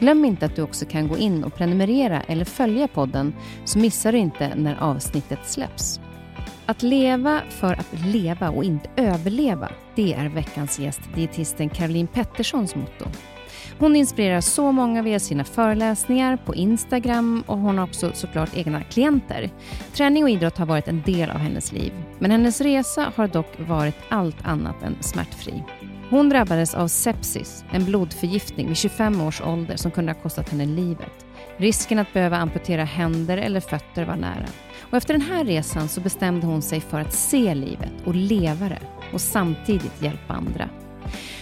Glöm inte att du också kan gå in och prenumerera eller följa podden så missar du inte när avsnittet släpps. Att leva för att leva och inte överleva, det är veckans gäst, dietisten Caroline Petterssons motto. Hon inspirerar så många via sina föreläsningar på Instagram och hon har också såklart egna klienter. Träning och idrott har varit en del av hennes liv, men hennes resa har dock varit allt annat än smärtfri. Hon drabbades av sepsis, en blodförgiftning vid 25 års ålder som kunde ha kostat henne livet. Risken att behöva amputera händer eller fötter var nära. Och efter den här resan så bestämde hon sig för att se livet och leva det och samtidigt hjälpa andra.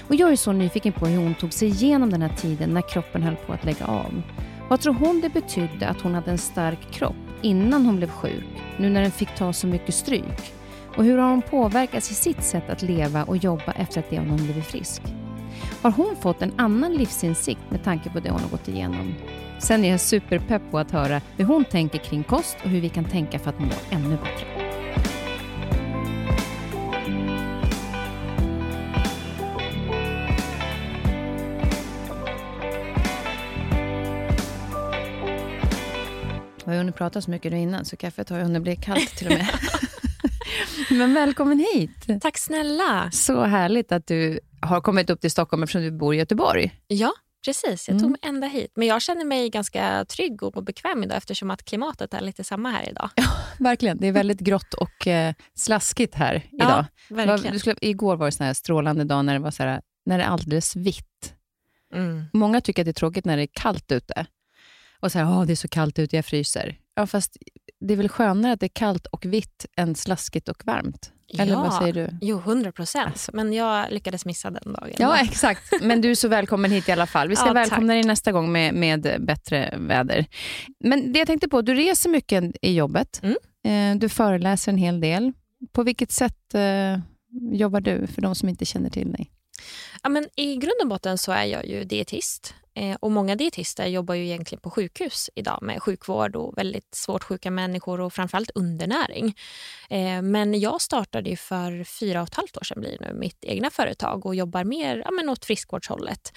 Och jag är så nyfiken på hur hon tog sig igenom den här tiden när kroppen höll på att lägga av. Vad tror hon det betydde att hon hade en stark kropp innan hon blev sjuk, nu när den fick ta så mycket stryk? Och hur har hon påverkats i sitt sätt att leva och jobba efter att det hon blivit frisk? Har hon fått en annan livsinsikt med tanke på det hon har gått igenom? Sen är jag superpepp på att höra hur hon tänker kring kost och hur vi kan tänka för att må ännu bättre. Vi har hunnit prata så mycket nu innan, så kaffet har ju hunnit bli kallt till och med. Men välkommen hit. Tack snälla. Så härligt att du har kommit upp till Stockholm eftersom du bor i Göteborg. Ja, precis. Jag tog mig ända hit. Men jag känner mig ganska trygg och bekväm idag eftersom att klimatet är lite samma här idag. Ja, verkligen. Det är väldigt grått och eh, slaskigt här idag. Ja, verkligen. Du skulle, igår var det sån här strålande dag när det, var så här, när det är alldeles vitt. Mm. Många tycker att det är tråkigt när det är kallt ute. Och så här, Åh, det är så kallt ute, jag fryser. Ja, fast det är väl skönare att det är kallt och vitt än slaskigt och varmt? Eller ja, vad säger du? Jo, 100 procent. Alltså. Men jag lyckades missa den dagen. Ja, exakt. Men du är så välkommen hit i alla fall. Vi ska Ja, välkomna tack. dig nästa gång med, med bättre väder. Men det jag tänkte på, du reser mycket i jobbet. Mm. Eh, Du föreläser en hel del. På vilket sätt eh, jobbar du, för de som inte känner till dig? Ja, men I grund och botten så är jag ju dietist. Eh, och Många dietister jobbar ju egentligen på sjukhus idag med sjukvård och väldigt svårt sjuka människor och framförallt undernäring. Eh, Men jag startade ju för fyra och ett halvt år sedan blir det nu mitt egna företag och jobbar mer ja, men åt friskvårdshållet.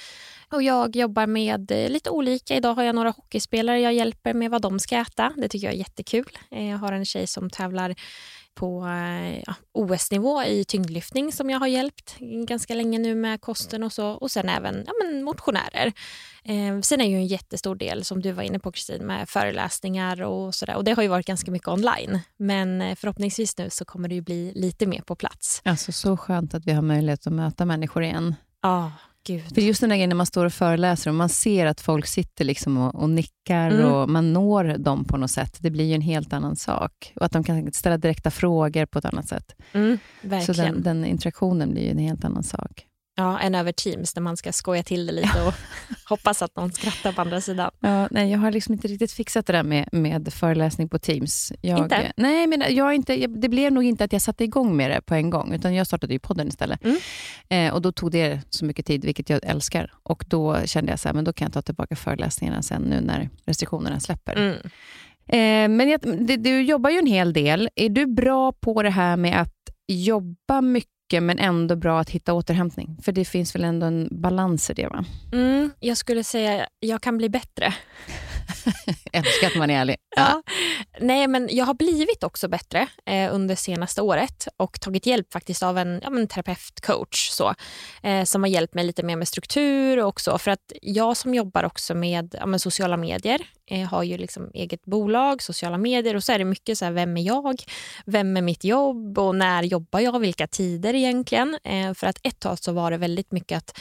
Och jag jobbar med eh, lite olika. Idag har jag några hockeyspelare jag hjälper med vad de ska äta. Det tycker jag är jättekul. Eh, jag har en tjej som tävlar på eh, ja, OS-nivå i tyngdlyftning som jag har hjälpt ganska länge nu med kosten och så. Och sen även ja, men motionärer. Eh, sen är ju en jättestor del, som du var inne på Kristin, med föreläsningar och sådär. Och det har ju varit ganska mycket online. Men eh, förhoppningsvis nu så kommer det ju bli lite mer på plats. Alltså så skönt att vi har möjlighet att möta människor igen. Ja, gud. För just den där grejen när man står och föreläser och man ser att folk sitter liksom och, och nickar Mm. och man når dem på något sätt. Det blir ju en helt annan sak. Och att de kan ställa direkta frågor på ett annat sätt. Mm, Så den, den interaktionen blir ju en helt annan sak. Ja, än över Teams där man ska skoja till det lite och hoppas att någon skrattar på andra sidan. Ja, nej, jag har liksom inte riktigt fixat det där med, med föreläsning på Teams. Jag, Inte? Nej, men jag inte, jag, det blev nog inte att jag satte igång med det på en gång, utan jag startade ju podden istället. Mm. Eh, och Då tog det så mycket tid, vilket jag älskar. Och Då kände jag så här, men då kan jag ta tillbaka föreläsningarna sen nu när restriktionerna släpper. Mm. Eh, men jag, det, du jobbar ju en hel del. Är du bra på det här med att jobba mycket mycket men ändå bra att hitta återhämtning. För det finns väl ändå en balans i det va? Mm, jag skulle säga jag kan bli bättre. Älskar att man är ärlig. Ja. Nej, men jag har blivit också bättre eh, under senaste året och tagit hjälp faktiskt av en, ja, men, terapeutcoach så, eh, som har hjälpt mig lite mer med struktur och så. För att jag som jobbar också med, ja, men, sociala medier eh, har ju liksom eget bolag, sociala medier och så är det mycket så här, vem är jag? Vem är mitt jobb och när jobbar jag? Vilka tider egentligen? Eh, för att ett tag så var det väldigt mycket att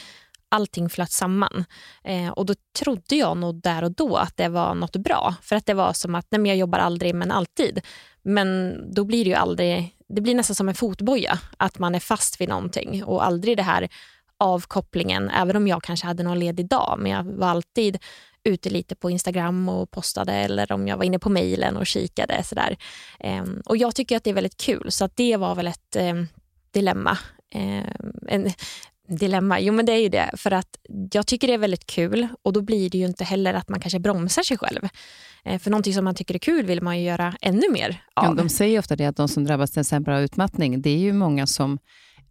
allting flöt samman. Eh, och då trodde jag nog där och då att det var något bra. För att det var som att nej, jag jobbar aldrig men alltid. Men då blir det ju aldrig, det blir nästan som en fotboja. Att man är fast vid någonting och aldrig det här avkopplingen. Även om jag kanske hade någon ledig dag. Men jag var alltid ute lite på Instagram och postade eller om jag var inne på mejlen och kikade. Sådär. Eh, och jag tycker att det är väldigt kul. Så att det var väl ett eh, dilemma. Eh, en, dilemma? Jo, men det är ju det. För att jag tycker det är väldigt kul och då blir det ju inte heller att man kanske bromsar sig själv. Eh, för någonting som man tycker är kul vill man ju göra ännu mer av. Ja, de säger ofta det att de som drabbas till exempel av utmattning, det är ju många som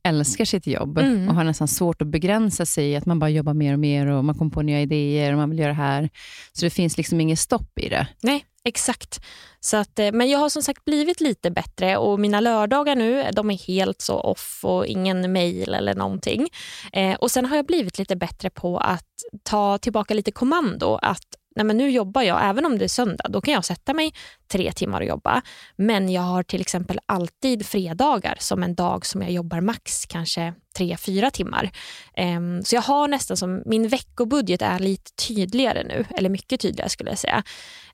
älskar sitt jobb mm. och har nästan svårt att begränsa sig i att man bara jobbar mer och mer och man kommer på nya idéer och man vill göra det här. Så det finns liksom inget stopp i det. Nej, Exakt. Så att, eh, men jag har som sagt blivit lite bättre och mina lördagar nu de är helt så off och ingen mail eller någonting. Eh, och Sen har jag blivit lite bättre på att ta tillbaka lite kommando. Att nej men nu jobbar jag, även om det är söndag, då kan jag sätta mig tre timmar och jobba. Men jag har till exempel alltid fredagar som en dag som jag jobbar max kanske tre, fyra timmar. Um, så jag har nästan som, min veckobudget är lite tydligare nu, eller mycket tydligare skulle jag säga.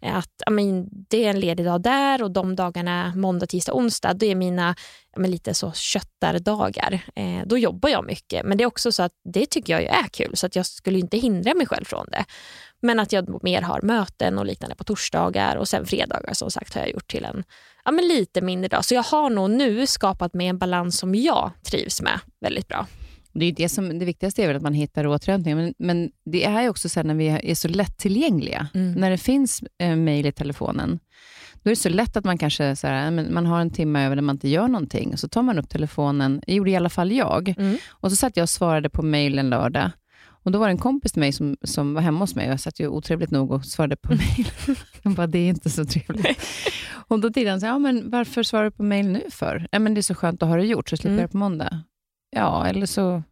Att I mean, Det är en ledig dag där och de dagarna, måndag, tisdag, onsdag, det är mina men lite så köttardagar. Eh, då jobbar jag mycket, men det är också så att det tycker jag är kul, så att jag skulle inte hindra mig själv från det. Men att jag mer har möten och liknande på torsdagar och sen fredagar som sagt har jag gjort till en ja, men lite mindre dag. Så jag har nog nu skapat mig en balans som jag trivs med väldigt bra. Det, är det, som, det viktigaste är väl att man hittar återhämtning, men, men det är också så när vi är så lättillgängliga. Mm. När det finns eh, mejl i telefonen, då är det så lätt att man kanske så här, man har en timme över där man inte gör någonting. Så tar man upp telefonen, det gjorde i alla fall jag. Mm. Och så satt jag och svarade på mejl en lördag. Och Då var det en kompis till mig som, som var hemma hos mig. Jag satt ju otrevligt nog och svarade på mejl. De bara, det är inte så trevligt. och Då tittade han så här, ja, men varför svarar du på mejl nu för? Ja, men det är så skönt att ha det gjort, så slipper mm. jag på måndag. Ja, eller så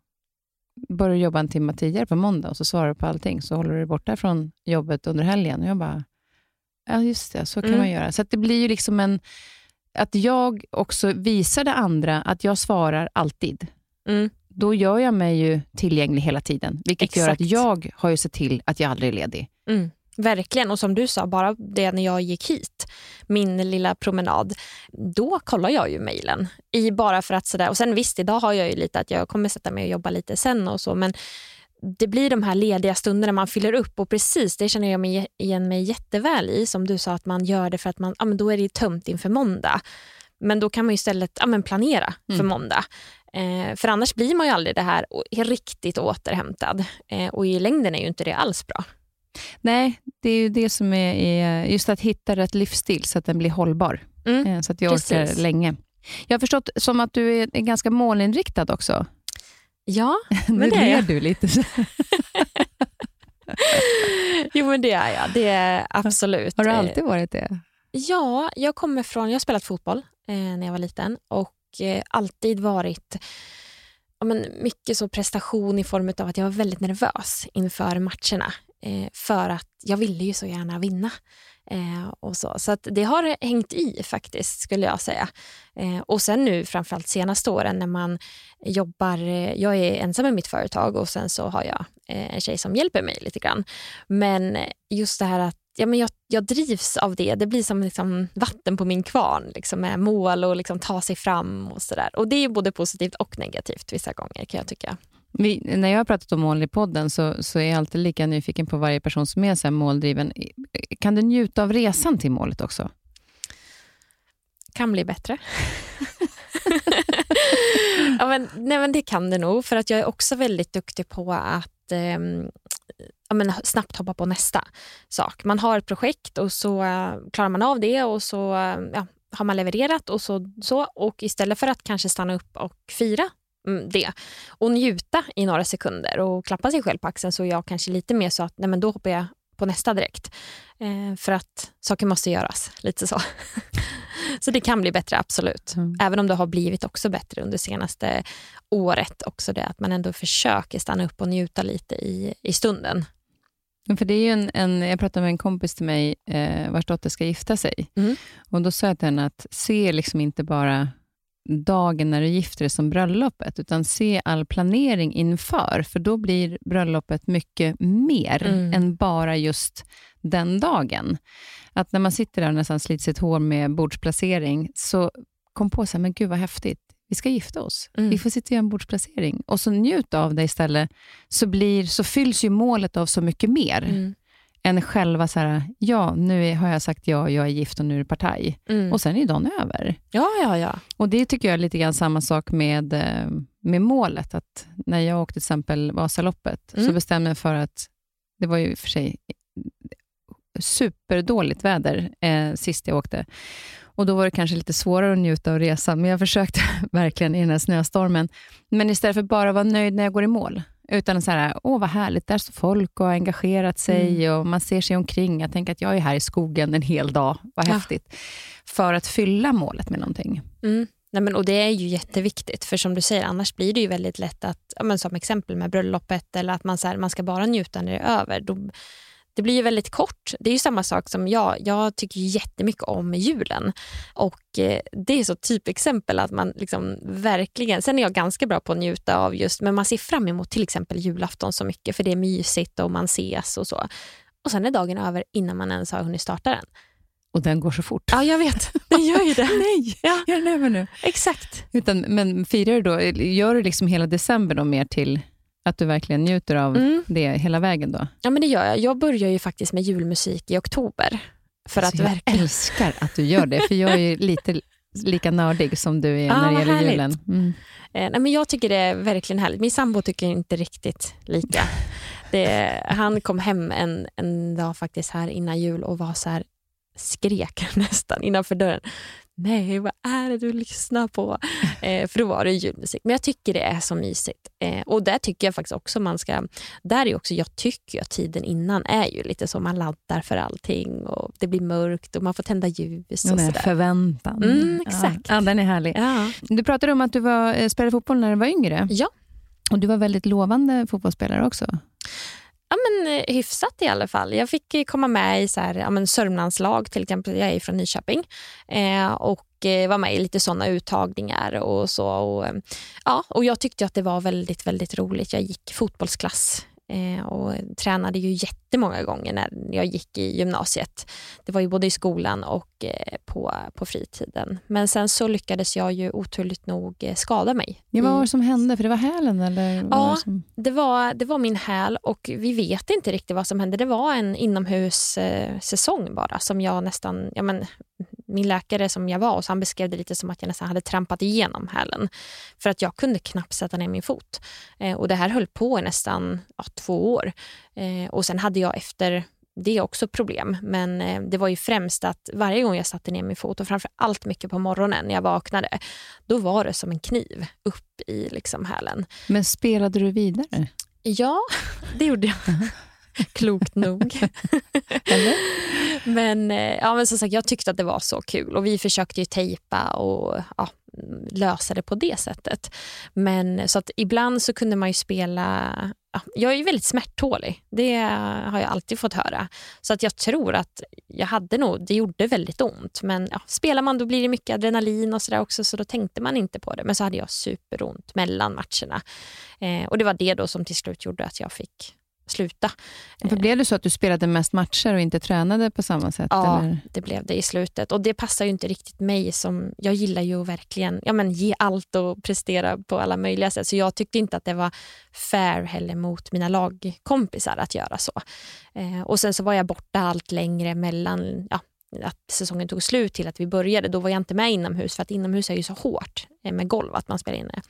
börjar du jobba en timme tidigare på måndag och så svarar du på allting, så håller du dig borta från jobbet under helgen. Och jag bara, ja just det, så kan mm. man göra. Så det blir ju liksom en... Att jag också visar det andra att jag svarar alltid. Mm då gör jag mig ju tillgänglig hela tiden, vilket Exakt. gör att jag har ju sett till att jag aldrig är ledig. Mm. Verkligen, och som du sa, bara det när jag gick hit, min lilla promenad, då kollar jag ju mejlen. bara för att sådär, och sen visst, idag har jag ju lite att jag kommer sätta mig och jobba lite sen och så, men det blir de här lediga stunderna man fyller upp och precis det känner jag mig igen mig jätteväl i. Som du sa, att man gör det för att man, ja, men då är det tömt inför måndag. Men då kan man istället ja, men planera för mm. måndag. Eh, för annars blir man ju aldrig det här riktigt återhämtad. Eh, och i längden är ju inte det alls bra. Nej, det är ju det som är, är just att hitta rätt livsstil så att den blir hållbar. Mm. Eh, så att jag Precis. orkar länge. Jag har förstått som att du är ganska målinriktad också. Ja, men det är jag. du lite. jo, men det är jag. Det är absolut. Har du alltid varit det? Ja, jag kommer från, jag har spelat fotboll eh, när jag var liten och eh, Eh, alltid varit ja, men mycket så prestation i form av att jag var väldigt nervös inför matcherna. Eh, för att jag ville ju så gärna vinna. Eh, och så så att det har hängt i faktiskt, skulle jag säga. Eh, och sen nu framförallt senaste åren när man jobbar, eh, jag är ensam i mitt företag och sen så har jag eh, en tjej som hjälper mig lite grann. Men just det här att ja, men jag, jag drivs av det. Det blir som liksom vatten på min kvarn liksom med mål och liksom ta sig fram och sådär. Och det är både positivt och negativt vissa gånger kan jag tycka. Vi, när jag har pratat om mål i podden så, så är jag alltid lika nyfiken på varje person som är så måldriven. Kan du njuta av resan till målet också? Kan bli bättre. ja, men, nej, men det kan det nog, för att jag är också väldigt duktig på att eh, ja, men, snabbt hoppa på nästa sak. Man har ett projekt och så eh, klarar man av det och så eh, ja, har man levererat och så, så. Och istället för att kanske stanna upp och fira mm, det. Och njuta i några sekunder och klappa sig själv på axeln så är jag kanske lite mer så att nej men då hoppar jag på nästa direkt. Eh, för att saker måste göras, lite så. så det kan bli bättre, absolut. Mm. Även om det har blivit också bättre under senaste året. Också det att man ändå försöker stanna upp och njuta lite i, i stunden. För det är en, en, jag pratade med en kompis till mig eh, vars dotter ska gifta sig. Mm. Och Då sa jag till henne att se liksom inte bara dagen när du gifter dig som bröllopet, utan se all planering inför, för då blir bröllopet mycket mer mm. än bara just den dagen. Att när man sitter där och nästan sliter sitt hår med bordsplacering, så kom på här, men gud vad häftigt, vi ska gifta oss. Mm. Vi får sitta och göra en bordsplacering. Och så njut av det istället, så, blir, så fylls ju målet av så mycket mer. Mm än själva så här, ja, nu är, har jag sagt ja, jag är gift och nu är det partaj. Mm. Och sen är dagen över. Ja, ja, ja. Och det tycker jag är lite grann samma sak med, eh, med målet. Att när jag åkte till exempel Vasaloppet, mm. så bestämde jag för att, det var ju för sig superdåligt väder eh, sist jag åkte. Och Då var det kanske lite svårare att njuta av resan, men jag försökte verkligen i den här snöstormen. Men istället för bara vara nöjd när jag går i mål, utan så här, åh vad härligt, där står folk och har engagerat sig mm. och man ser sig omkring. Jag tänker att jag är här i skogen en hel dag, vad ja. häftigt. För att fylla målet med någonting. Mm. Nej, men, och Det är ju jätteviktigt, för som du säger, annars blir det ju väldigt lätt att, ja, men som exempel med bröllopet, eller att man, så här, man ska bara njuta när det är över. Då, det blir ju väldigt kort. Det är ju samma sak som jag. Jag tycker jättemycket om julen. Och eh, Det är så typexempel att man liksom verkligen... Sen är jag ganska bra på att njuta av just, men man ser fram emot till exempel julafton så mycket för det är mysigt och man ses och så. Och sen är dagen över innan man ens har hunnit starta den. Och den går så fort. Ja, jag vet. Den gör ju det. Nej, ja. gör den över nu. Exakt. Utan, men firar du då, gör du liksom hela december då mer till att du verkligen njuter av mm. det hela vägen då? Ja, men det gör jag. Jag börjar ju faktiskt med julmusik i oktober. För att jag verkligen... älskar att du gör det, för jag är lite lika nördig som du är ja, när det gäller härligt. julen. Mm. Eh, nej, men jag tycker det är verkligen härligt. Min sambo tycker inte riktigt lika. Det, han kom hem en, en dag faktiskt här innan jul och var så här, skrek nästan innanför dörren nej vad är det du lyssnar på? Eh, för då var det julmusik. Men jag tycker det är så mysigt. Eh, och där tycker jag faktiskt också man ska, där är också, jag tycker att tiden innan är ju lite så, man laddar för allting och det blir mörkt och man får tända ljus. Och sådär. Förväntan. Mm, exakt. Ja, den är härlig. Ja. Du pratade om att du var, eh, spelade fotboll när du var yngre. Ja. Och du var väldigt lovande fotbollsspelare också. Ja, men, eh, hyfsat i alla fall. Jag fick eh, komma med i så här, ja, men Sörmlandslag, till exempel. Jag är från Nyköping. Eh, och eh, var med i lite såna uttagningar och så. Och, eh, ja, och jag tyckte att det var väldigt, väldigt roligt. Jag gick fotbollsklass och tränade ju jättemånga gånger när jag gick i gymnasiet. Det var ju både i skolan och eh, på, på fritiden. Men sen så lyckades jag ju oturligt nog eh, skada mig. Ja, vad var det som hände? För det var hälen? Eller ja, det, som... det, var, det var min häl och vi vet inte riktigt vad som hände. Det var en inomhussäsong bara som jag nästan, ja men min läkare som jag var, så han beskrev det lite som att jag nästan hade trampat igenom hälen. För att jag kunde knappt sätta ner min fot. Eh, och det här höll på i nästan ja, två år. Eh, och sen hade jag efter det också problem, men eh, det var ju främst att varje gång jag satte ner min fot och framför allt mycket på morgonen när jag vaknade, då var det som en kniv upp i liksom hälen. Men spelade du vidare? Ja, det gjorde jag. Klokt nog. men, eh, ja, men som sagt, jag tyckte att det var så kul och vi försökte ju tejpa och ja, lösa det på det sättet. Men så att ibland så kunde man ju spela Ja, jag är ju väldigt smärttålig. Det har jag alltid fått höra. Så att jag tror att jag hade nog, det gjorde väldigt ont. Men ja, spelar man då blir det mycket adrenalin och sådär också så då tänkte man inte på det. Men så hade jag superont mellan matcherna. Eh, och det var det då som till slut gjorde att jag fick sluta. För blev det så att du spelade mest matcher och inte tränade på samma sätt? Ja, eller? det blev det i slutet. Och Det passar ju inte riktigt mig. som Jag gillar ju att verkligen ja, men ge allt och prestera på alla möjliga sätt. Så jag tyckte inte att det var fair heller mot mina lagkompisar att göra så. Eh, och Sen så var jag borta allt längre mellan ja, att säsongen tog slut till att vi började, då var jag inte med inomhus för att inomhus är ju så hårt eh, med golv att man spelar inne.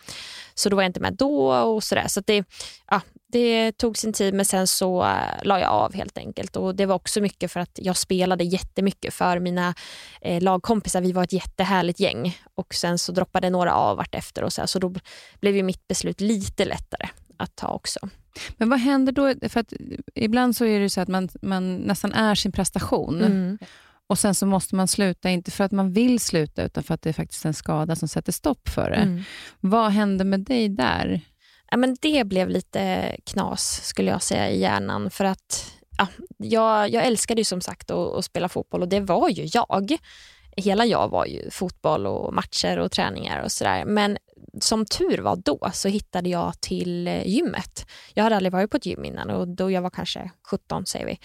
Så då var jag inte med då och sådär. Så det, ja, det tog sin tid men sen så uh, la jag av helt enkelt. Och Det var också mycket för att jag spelade jättemycket för mina eh, lagkompisar. Vi var ett jättehärligt gäng och sen så droppade några av vartefter och så, här, så då blev ju mitt beslut lite lättare att ta också. Men vad händer då? För att ibland så är det så att man, man nästan är sin prestation. Mm. Och Sen så måste man sluta, inte för att man vill sluta, utan för att det är faktiskt en skada som sätter stopp för det. Mm. Vad hände med dig där? Ja, men det blev lite knas, skulle jag säga, i hjärnan. För att ja, jag, jag älskade ju som sagt att, att spela fotboll och det var ju jag. Hela jag var ju fotboll och matcher och träningar och sådär. Men som tur var då så hittade jag till eh, gymmet. Jag hade aldrig varit på ett gym innan och då jag var kanske 17 säger vi.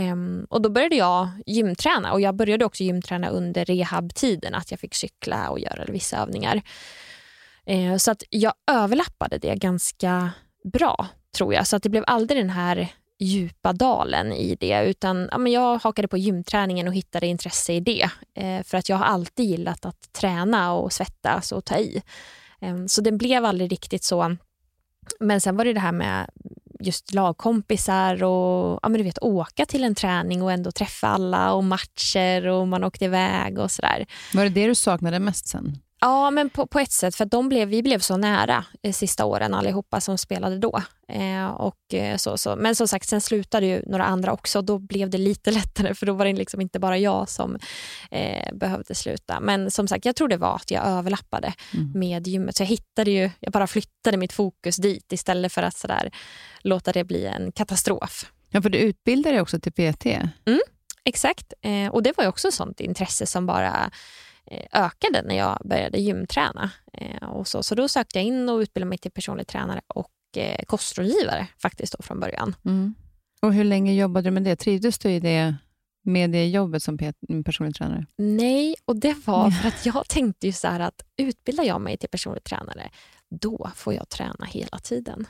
Um, och då började jag gymträna och jag började också gymträna under rehabtiden, att jag fick cykla och göra vissa övningar. Uh, så att jag överlappade det ganska bra tror jag. Så att det blev aldrig den här djupa dalen i det utan ja, men jag hakade på gymträningen och hittade intresse i det. Eh, för att jag har alltid gillat att träna och svettas och ta i. Ehm, så det blev aldrig riktigt så. Men sen var det det här med just lagkompisar och ja, men du vet, åka till en träning och ändå träffa alla och matcher och man åkte iväg och sådär. Var det det du saknade mest sen? Ja, men på, på ett sätt. För de blev, vi blev så nära eh, sista åren allihopa som spelade då. Eh, och, eh, så, så. Men som sagt, sen slutade ju några andra också. Då blev det lite lättare för då var det liksom inte bara jag som eh, behövde sluta. Men som sagt, jag tror det var att jag överlappade mm. med gymmet. Så jag hittade ju, jag bara flyttade mitt fokus dit istället för att sådär, låta det bli en katastrof. Ja, för du utbildade dig också till PT. Mm, exakt, eh, och det var ju också sånt intresse som bara ökade när jag började gymträna. Eh, och så, så då sökte jag in och utbildade mig till personlig tränare och eh, kostrådgivare faktiskt då från början. Mm. Och Hur länge jobbade du med det? Trivdes du i det, med det jobbet som personlig tränare? Nej, och det var för att jag tänkte ju så att utbildar jag mig till personlig tränare, då får jag träna hela tiden.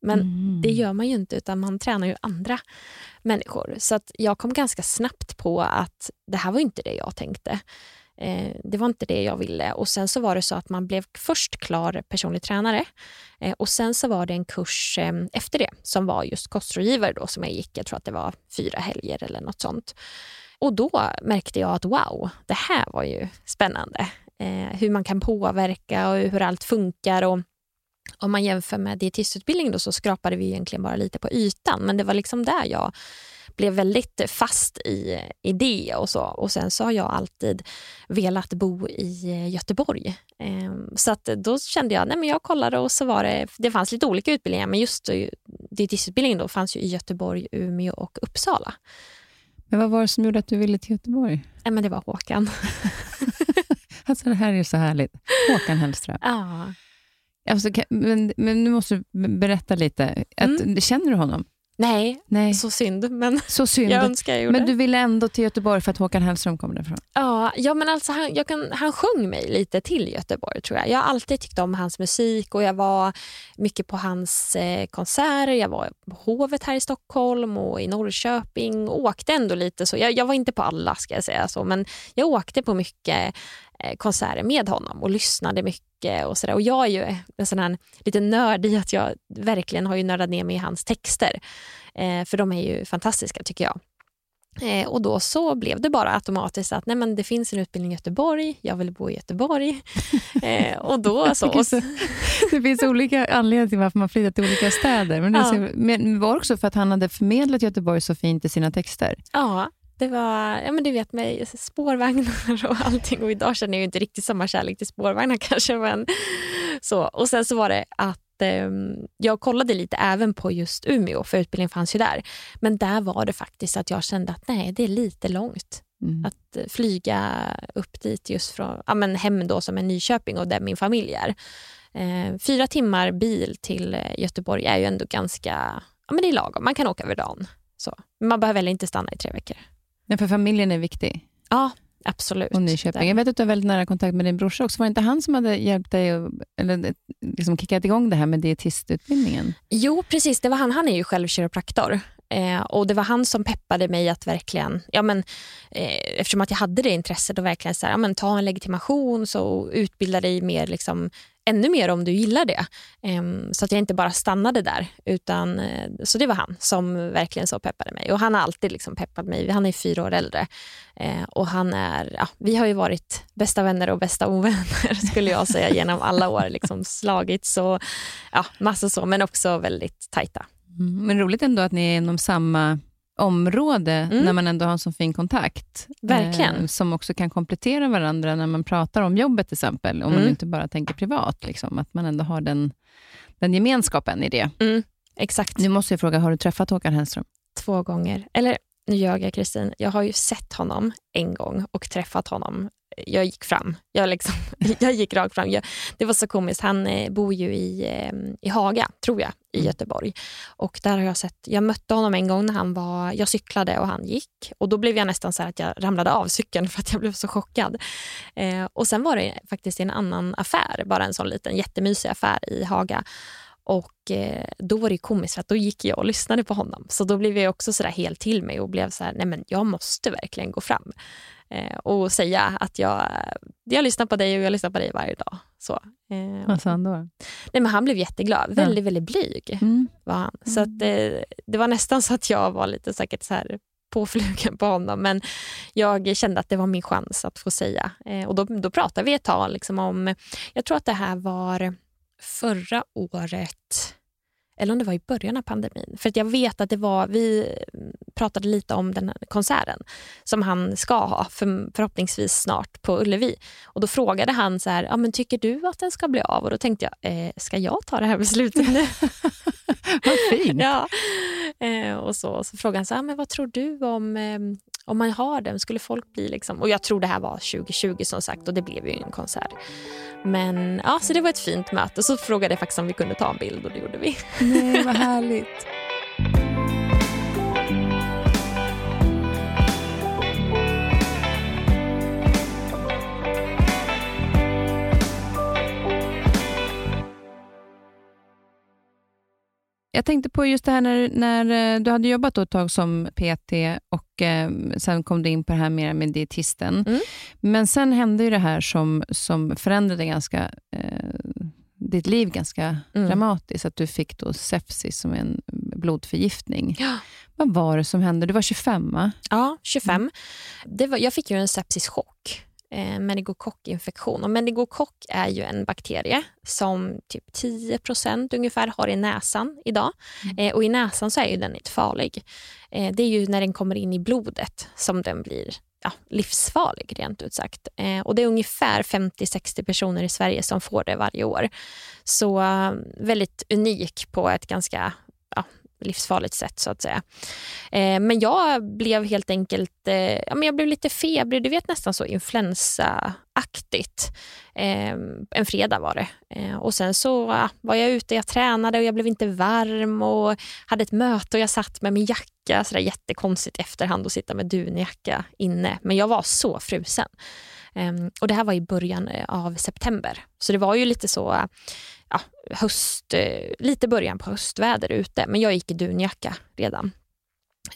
Men mm. det gör man ju inte, utan man tränar ju andra människor. Så att jag kom ganska snabbt på att det här var inte det jag tänkte. Eh, det var inte det jag ville. Och Sen så var det så att man blev först klar personlig tränare eh, och sen så var det en kurs eh, efter det som var just kostrådgivare då, som jag gick. Jag tror att det var fyra helger eller något sånt. Och då märkte jag att wow, det här var ju spännande. Eh, hur man kan påverka och hur allt funkar. Och om man jämför med dietistutbildning då så skrapade vi egentligen bara lite på ytan. Men det var liksom där jag blev väldigt fast i, i det och så. Och sen så har jag alltid velat bo i Göteborg. Ehm, så att då kände jag, nej men jag kollade och så var det, det fanns lite olika utbildningar men just dietistutbildningen då fanns ju i Göteborg, Umeå och Uppsala. Men vad var det som gjorde att du ville till Göteborg? Nej, men det var Håkan. alltså det här är så härligt. Håkan Hellström. Ja. Alltså, men, men nu måste du berätta lite. Att, mm. Känner du honom? Nej, Nej, så synd. Men så synd. jag önskar jag gjorde. Men du ville ändå till Göteborg för att Håkan Hellström kommer därifrån? Ja, ja men alltså han, jag kan, han sjöng mig lite till Göteborg tror jag. Jag har alltid tyckt om hans musik och jag var mycket på hans eh, konserter. Jag var på Hovet här i Stockholm och i Norrköping och åkte ändå lite så. Jag, jag var inte på alla ska jag säga så, men jag åkte på mycket konserter med honom och lyssnade mycket och sådär. Och jag är ju en sån här lite nörd i att jag verkligen har ju nördat ner mig i hans texter. Eh, för de är ju fantastiska tycker jag. Eh, och då så blev det bara automatiskt att nej men det finns en utbildning i Göteborg, jag vill bo i Göteborg. eh, och då så. det finns olika anledningar till varför man flyttar till olika städer. Men, ja. men var det också för att han hade förmedlat Göteborg så fint i sina texter? Ja, det var, ja men du vet med spårvagnar och allting och idag känner jag inte riktigt samma kärlek till spårvagnar kanske. Men så. Och sen så var det att eh, jag kollade lite även på just Umeå för utbildningen fanns ju där. Men där var det faktiskt att jag kände att nej det är lite långt. Mm. Att eh, flyga upp dit just från ja, men hem då som är Nyköping och där min familj är. Eh, fyra timmar bil till eh, Göteborg är ju ändå ganska, ja men det är lagom, man kan åka över dagen. Så. Man behöver väl inte stanna i tre veckor. Ja, för familjen är viktig. Ja, absolut. Och Nyköping. Jag vet att du har väldigt nära kontakt med din brorsa också. Var det inte han som hade hjälpt dig, eller liksom kickat igång det här med dietistutbildningen? Jo, precis. Det var han. Han är ju själv kiropraktor. Eh, och Det var han som peppade mig att verkligen, ja, men, eh, eftersom att jag hade det intresset, att verkligen så här, ja, men, ta en legitimation så utbilda dig mer liksom, ännu mer om du gillar det. Ehm, så att jag inte bara stannade där. Utan, eh, så det var han som verkligen så peppade mig. Och han har alltid liksom peppat mig. Han är fyra år äldre. Ehm, och han är, ja, vi har ju varit bästa vänner och bästa ovänner skulle jag säga genom alla år. Liksom slagits och ja, massa så, men också väldigt tajta. Mm, men roligt ändå att ni är inom samma område mm. när man ändå har en så fin kontakt. Verkligen. Eh, som också kan komplettera varandra när man pratar om jobbet till exempel. Om mm. man inte bara tänker privat. Liksom, att man ändå har den, den gemenskapen i det. Mm. Exakt. Nu måste jag fråga, har du träffat Håkan Hellström? Två gånger. Eller nu ljög jag Kristin. Jag har ju sett honom en gång och träffat honom jag gick fram. Jag, liksom, jag gick rakt fram. Jag, det var så komiskt. Han eh, bor ju i, eh, i Haga, tror jag, i mm. Göteborg. Och där har jag sett, jag mötte honom en gång när han var, jag cyklade och han gick. Och Då blev jag nästan så att jag ramlade av cykeln för att jag blev så chockad. Eh, och Sen var det faktiskt i en annan affär, bara en sån liten jättemysig affär i Haga. Och eh, Då var det komiskt för att då gick jag och lyssnade på honom. Så då blev jag också så helt till mig och blev så här, nej men jag måste verkligen gå fram eh, och säga att jag, jag lyssnar på dig och jag lyssnar på dig varje dag. Så, eh, Vad sa han då? Nej, men han blev jätteglad. Väldigt, ja. väldigt blyg mm. var han. Så att, eh, det var nästan så att jag var lite säkert så här påflugen på honom. Men jag kände att det var min chans att få säga. Eh, och då, då pratade vi ett tag liksom om, jag tror att det här var förra året eller om det var i början av pandemin. För jag vet att det var, vi pratade lite om den här konserten som han ska ha för, förhoppningsvis snart på Ullevi. Och Då frågade han så här, ja, men tycker du att den ska bli av? Och Då tänkte jag, eh, ska jag ta det här beslutet nu? vad fint! ja. Eh, och så, så frågade han, så här, men vad tror du om, eh, om man har den? Skulle folk bli liksom... Och jag tror det här var 2020 som sagt och det blev ju en konsert. Men ja, så det var ett fint möte. Så frågade jag faktiskt om vi kunde ta en bild och det gjorde vi. Nej, vad härligt. Jag tänkte på just det här när, när eh, du hade jobbat ett tag som PT och eh, sen kom du in på det här mer med dietisten. Mm. Men sen hände ju det här som, som förändrade ganska, eh, ditt liv ganska mm. dramatiskt. Att du fick då sepsis som en blodförgiftning. Ja. Vad var det som hände? Du var 25 va? Ja, 25. Mm. Det var, jag fick ju en sepsischock eh, meningokockinfektion. Och meningokock är ju en bakterie som typ 10% ungefär har i näsan idag. Mm. Eh, och I näsan så är ju den inte farlig. Eh, det är ju när den kommer in i blodet som den blir ja, livsfarlig rent ut sagt. Eh, och det är ungefär 50-60 personer i Sverige som får det varje år. Så eh, väldigt unik på ett ganska livsfarligt sätt så att säga. Eh, men jag blev helt enkelt, eh, ja, men jag blev lite febrig, du vet nästan så influensaaktigt. Eh, en fredag var det. Eh, och sen så var jag ute, jag tränade och jag blev inte varm och hade ett möte och jag satt med min jacka, så där jättekonstigt efterhand att sitta med dunjacka inne. Men jag var så frusen. Ehm, och Det här var i början eh, av september. Så det var ju lite så ja, höst, eh, lite början på höstväder ute, men jag gick i dunjacka redan.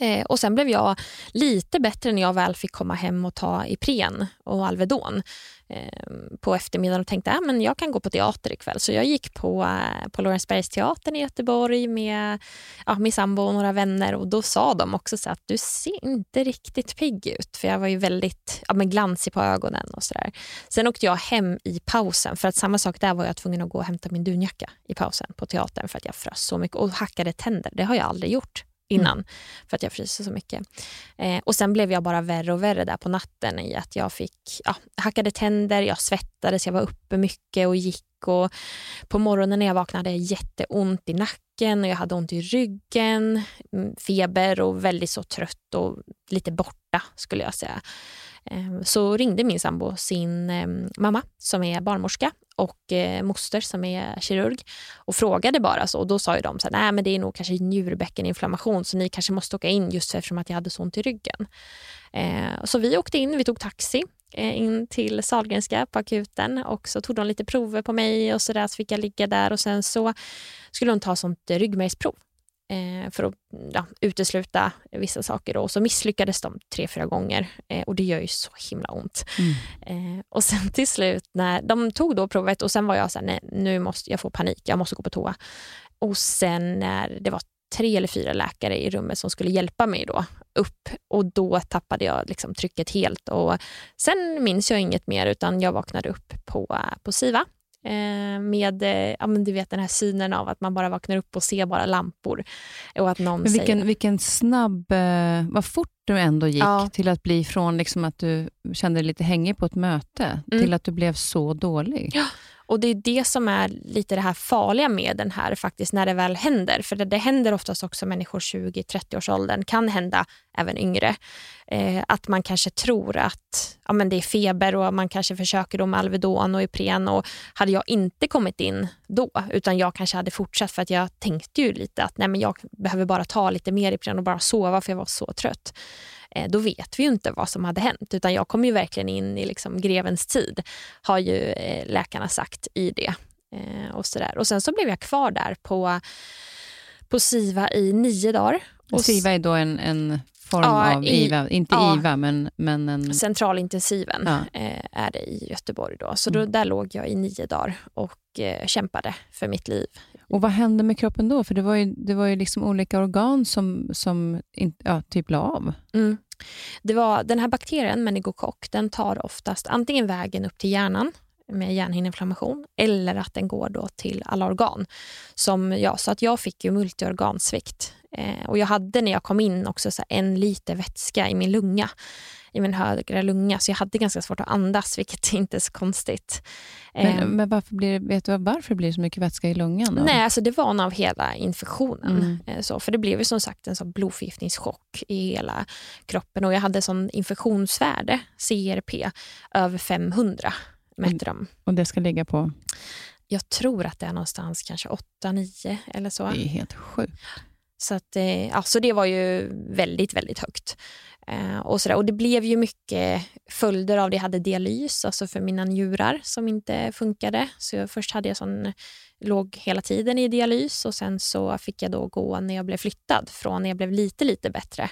Eh, och Sen blev jag lite bättre när jag väl fick komma hem och ta Ipren och Alvedon eh, på eftermiddagen och tänkte att äh, jag kan gå på teater ikväll. Så jag gick på, eh, på Lorensbergsteatern i Göteborg med ja, min sambo och några vänner och då sa de också så att du ser inte riktigt pigg ut. För jag var ju väldigt ja, men glansig på ögonen och sådär. Sen åkte jag hem i pausen för att samma sak där var jag tvungen att gå och hämta min dunjacka i pausen på teatern för att jag frös så mycket och hackade tänder. Det har jag aldrig gjort innan mm. för att jag fryser så mycket. Eh, och Sen blev jag bara värre och värre där på natten i att jag fick ja, hackade tänder, jag svettades, jag var uppe mycket och gick. Och på morgonen när jag vaknade hade jag jätteont i nacken och jag hade ont i ryggen, mm, feber och väldigt så trött och lite borta skulle jag säga. Ehm, så ringde min sambo sin ehm, mamma som är barnmorska och eh, moster som är kirurg och frågade bara. så och Då sa ju de att det är nog kanske njurbäckeninflammation så ni kanske måste åka in just eftersom att jag hade så ont i ryggen. Eh, så vi åkte in, vi tog taxi eh, in till Sahlgrenska på akuten och så tog de lite prover på mig och så där så fick jag ligga där och sen så skulle de ta sånt ryggmärgsprov för att ja, utesluta vissa saker. Då. Och så misslyckades de tre, fyra gånger eh, och det gör ju så himla ont. Mm. Eh, och sen till slut, när de tog då provet och sen var jag så här, nej nu måste jag få panik, jag måste gå på toa. Och sen när det var tre eller fyra läkare i rummet som skulle hjälpa mig då upp och då tappade jag liksom trycket helt. Och sen minns jag inget mer utan jag vaknade upp på, på SIVA eh, med eh, ja, men du vet, den här synen av att man bara vaknar upp och ser bara lampor. Och att någon men vilken, säger, vilken snabb... Eh, vad fort du ändå gick Ja. till att bli från liksom att du kände dig lite hängig på ett möte Mm. till att du blev så dålig. Ja. Och det är det som är lite det här farliga med den här faktiskt när det väl händer. För det, det händer oftast också människor 20-30 års åldern, kan hända även yngre. Eh, att man kanske tror att ja, men det är feber och man kanske försöker då med Alvedon och Ipren. Och hade jag inte kommit in då, utan jag kanske hade fortsatt för att jag tänkte ju lite att nej, men jag behöver bara ta lite mer Ipren och bara sova för jag var så trött. Eh, då vet vi ju inte vad som hade hänt. Utan jag kom ju verkligen in i liksom grevens tid, har ju eh, läkarna sagt i det. Eh, och, så där. och Sen så blev jag kvar där på, på SIVA i nio dagar. Och SIVA är då en, en form Ja, av i- IVA, inte ja. IVA, men, men en... Centralintensiven Ja. är det i Göteborg. Då. Så då, Mm. där låg jag i nio dagar och kämpade för mitt liv. Och vad hände med kroppen då? För det var ju, det var ju liksom olika organ som, som in, ja, typ la av. Mm. Det var, den här bakterien, meningokock, den tar oftast antingen vägen upp till hjärnan med hjärnhinneinflammation eller att den går då till alla organ. Som jag, så att jag fick ju multiorgansvikt. Eh, och jag hade när jag kom in också så här en liter vätska i min lunga, i min högra lunga, så jag hade ganska svårt att andas, vilket inte är så konstigt. Men, Eh, men varför blir, vet du varför blir det så mycket vätska i lungan? Då? Nej, alltså det var nog av hela infektionen. Mm. Eh, Så, för det blev ju som sagt en sån blodförgiftningschock i hela kroppen och jag hade sån infektionsvärde, CRP, över 500 mätte de. Och det ska ligga på... Jag tror att det är någonstans kanske 8-9 eller så. Det är helt sjukt. Så, att, alltså det var ju väldigt, väldigt högt. Eh, och, så där. och Det blev ju mycket följder av det. Jag hade dialys, alltså för mina njurar som inte funkade. Så jag, först hade jag sån, låg hela tiden i dialys och sen så fick jag då gå när jag blev flyttad från när jag blev lite, lite bättre.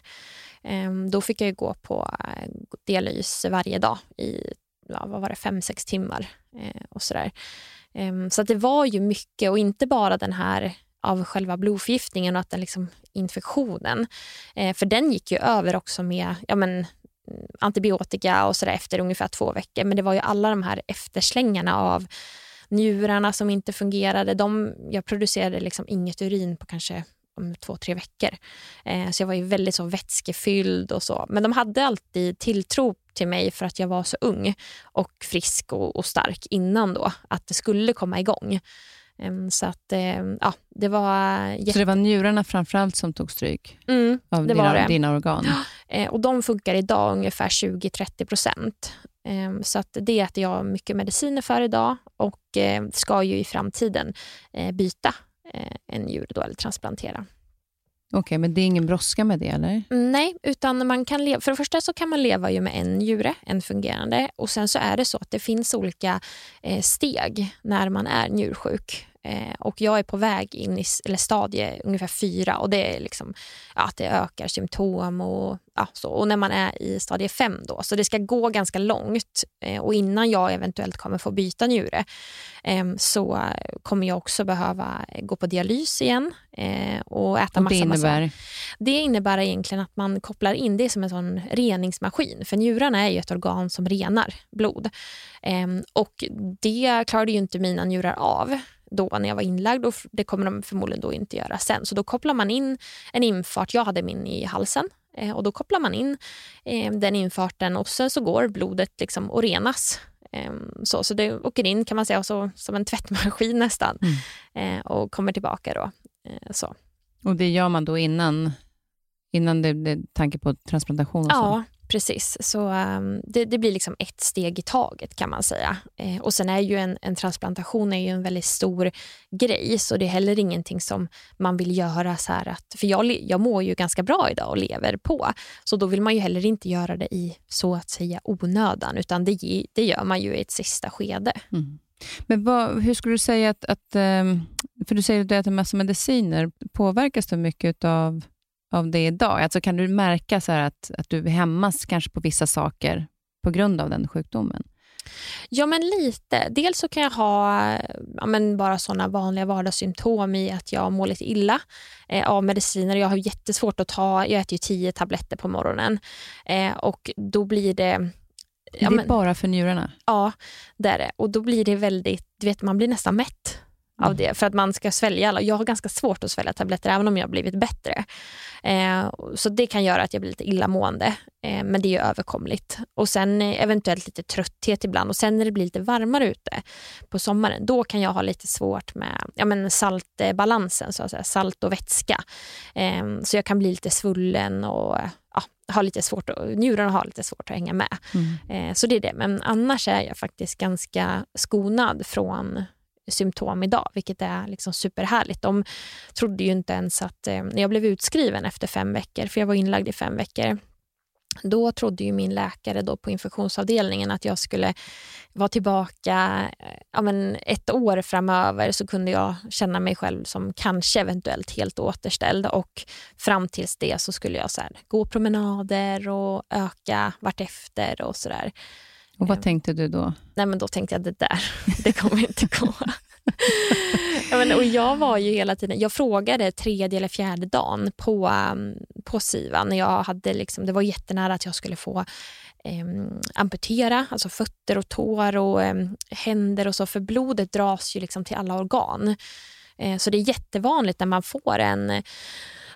Ehm, då fick jag ju gå på eh, dialys varje dag i ja, vad var det, fem, sex timmar. Eh, och så där. Ehm, så att det var ju mycket och inte bara den här av själva blodförgiftningen och att den liksom infektionen. Eh, för den gick ju över också med ja, men, antibiotika och sådär efter ungefär två veckor. Men det var ju alla de här efterslängarna av njurarna som inte fungerade. De, jag producerade liksom inget urin på kanske om två, tre veckor. Eh, så jag var ju väldigt så vätskefylld och så. Men de hade alltid tilltro till mig för att jag var så ung och frisk och, och stark innan då, att det skulle komma igång. Em, Så att eh, ja, det var jätte... Så det var njurarna framförallt som tog stryk Mm, av dina, det. dina organ? eh, och de funkar idag ungefär 20-30 procent. Em, Så att det äter jag mycket mediciner för idag och eh, ska ju i framtiden eh, byta en njure då, eller transplantera. Okej, men det är ingen brådska med det eller? Nej, utan man kan leva, för det första så kan man leva ju med en njure, en fungerande. Och sen så är det så att det finns olika steg när man är njursjuk. Eh, och jag är på väg in i eller stadie ungefär fyra och det är liksom ja, att det ökar symptom och ja, så. Och när man är i stadie fem då, så det ska gå ganska långt. Eh, och innan jag eventuellt kommer få byta njure eh, så kommer jag också behöva gå på dialys igen eh, och äta Och det massa, massa innebär? det innebär egentligen att man kopplar in det som en sån reningsmaskin. För njurarna är ju ett organ som renar blod. Ehm, och det klarade ju inte mina njurar av då när jag var inlagd och det kommer de förmodligen då inte göra sen. Så då kopplar man in en infart, jag hade min i halsen, eh, och då kopplar man in eh, den infarten och sen så går blodet liksom och renas. Ehm, så, så det åker in kan man säga så, som en tvättmaskin nästan eh, och kommer tillbaka då. Eh, så. Och det gör man då innan, innan det, det tanke på transplantation? Och så? Ja, precis. Så um, det, det blir liksom ett steg i taget kan man säga. Eh, och sen är ju en, en transplantation är ju en väldigt stor grej, så det är heller ingenting som man vill göra så här att, för jag, jag mår ju ganska bra idag och lever på, så då vill man ju heller inte göra det i så att säga onödan, utan det, det gör man ju i ett sista skede. Mm. Men vad, hur skulle du säga att, att ehm, för du säger att du äter massa mediciner. Påverkas du mycket av, av det idag? Alltså kan du märka så att, att du hämmas kanske på vissa saker på grund av den sjukdomen? Ja, men lite. Dels så kan jag ha ja, men bara såna vanliga vardagssymptom i att jag mår lite illa eh, av mediciner. Jag har jättesvårt att ta, jag äter ju tio tabletter på morgonen eh, och då blir det Ja, det är men, bara för njurarna? Ja, det är det. Och då blir det väldigt, du vet man blir nästan mätt av det för att man ska svälja alla. Jag har ganska svårt att svälja tabletter även om jag har blivit bättre. Eh, så det kan göra att jag blir lite illamående, eh, men det är överkomligt. Och sen eventuellt lite trötthet ibland och sen när det blir lite varmare ute på sommaren, då kan jag ha lite svårt med ja, men saltbalansen, så att säga, salt och vätska. Eh, så jag kan bli lite svullen och ja, ha lite svårt, njurarna har lite svårt att hänga med. Mm. Eh, så det är det. Men annars är jag faktiskt ganska skonad från symptom idag, vilket är liksom superhärligt. De trodde ju inte ens att, eh, när jag blev utskriven efter fem veckor, för jag var inlagd i fem veckor, då trodde ju min läkare då på infektionsavdelningen att jag skulle vara tillbaka eh, ja, men ett år framöver så kunde jag känna mig själv som kanske eventuellt helt återställd och fram tills det så skulle jag så här, gå promenader och öka vartefter och sådär. Och vad tänkte du då? Nej, men då tänkte jag det där, det kommer inte gå. ja, men, och jag var ju hela tiden, jag frågade tredje eller fjärde dagen på, um, på SIVA när jag hade liksom, det var jättenära att jag skulle få um, amputera, alltså fötter och tår och um, händer och så, för blodet dras ju liksom till alla organ. Uh, så det är jättevanligt när man får en,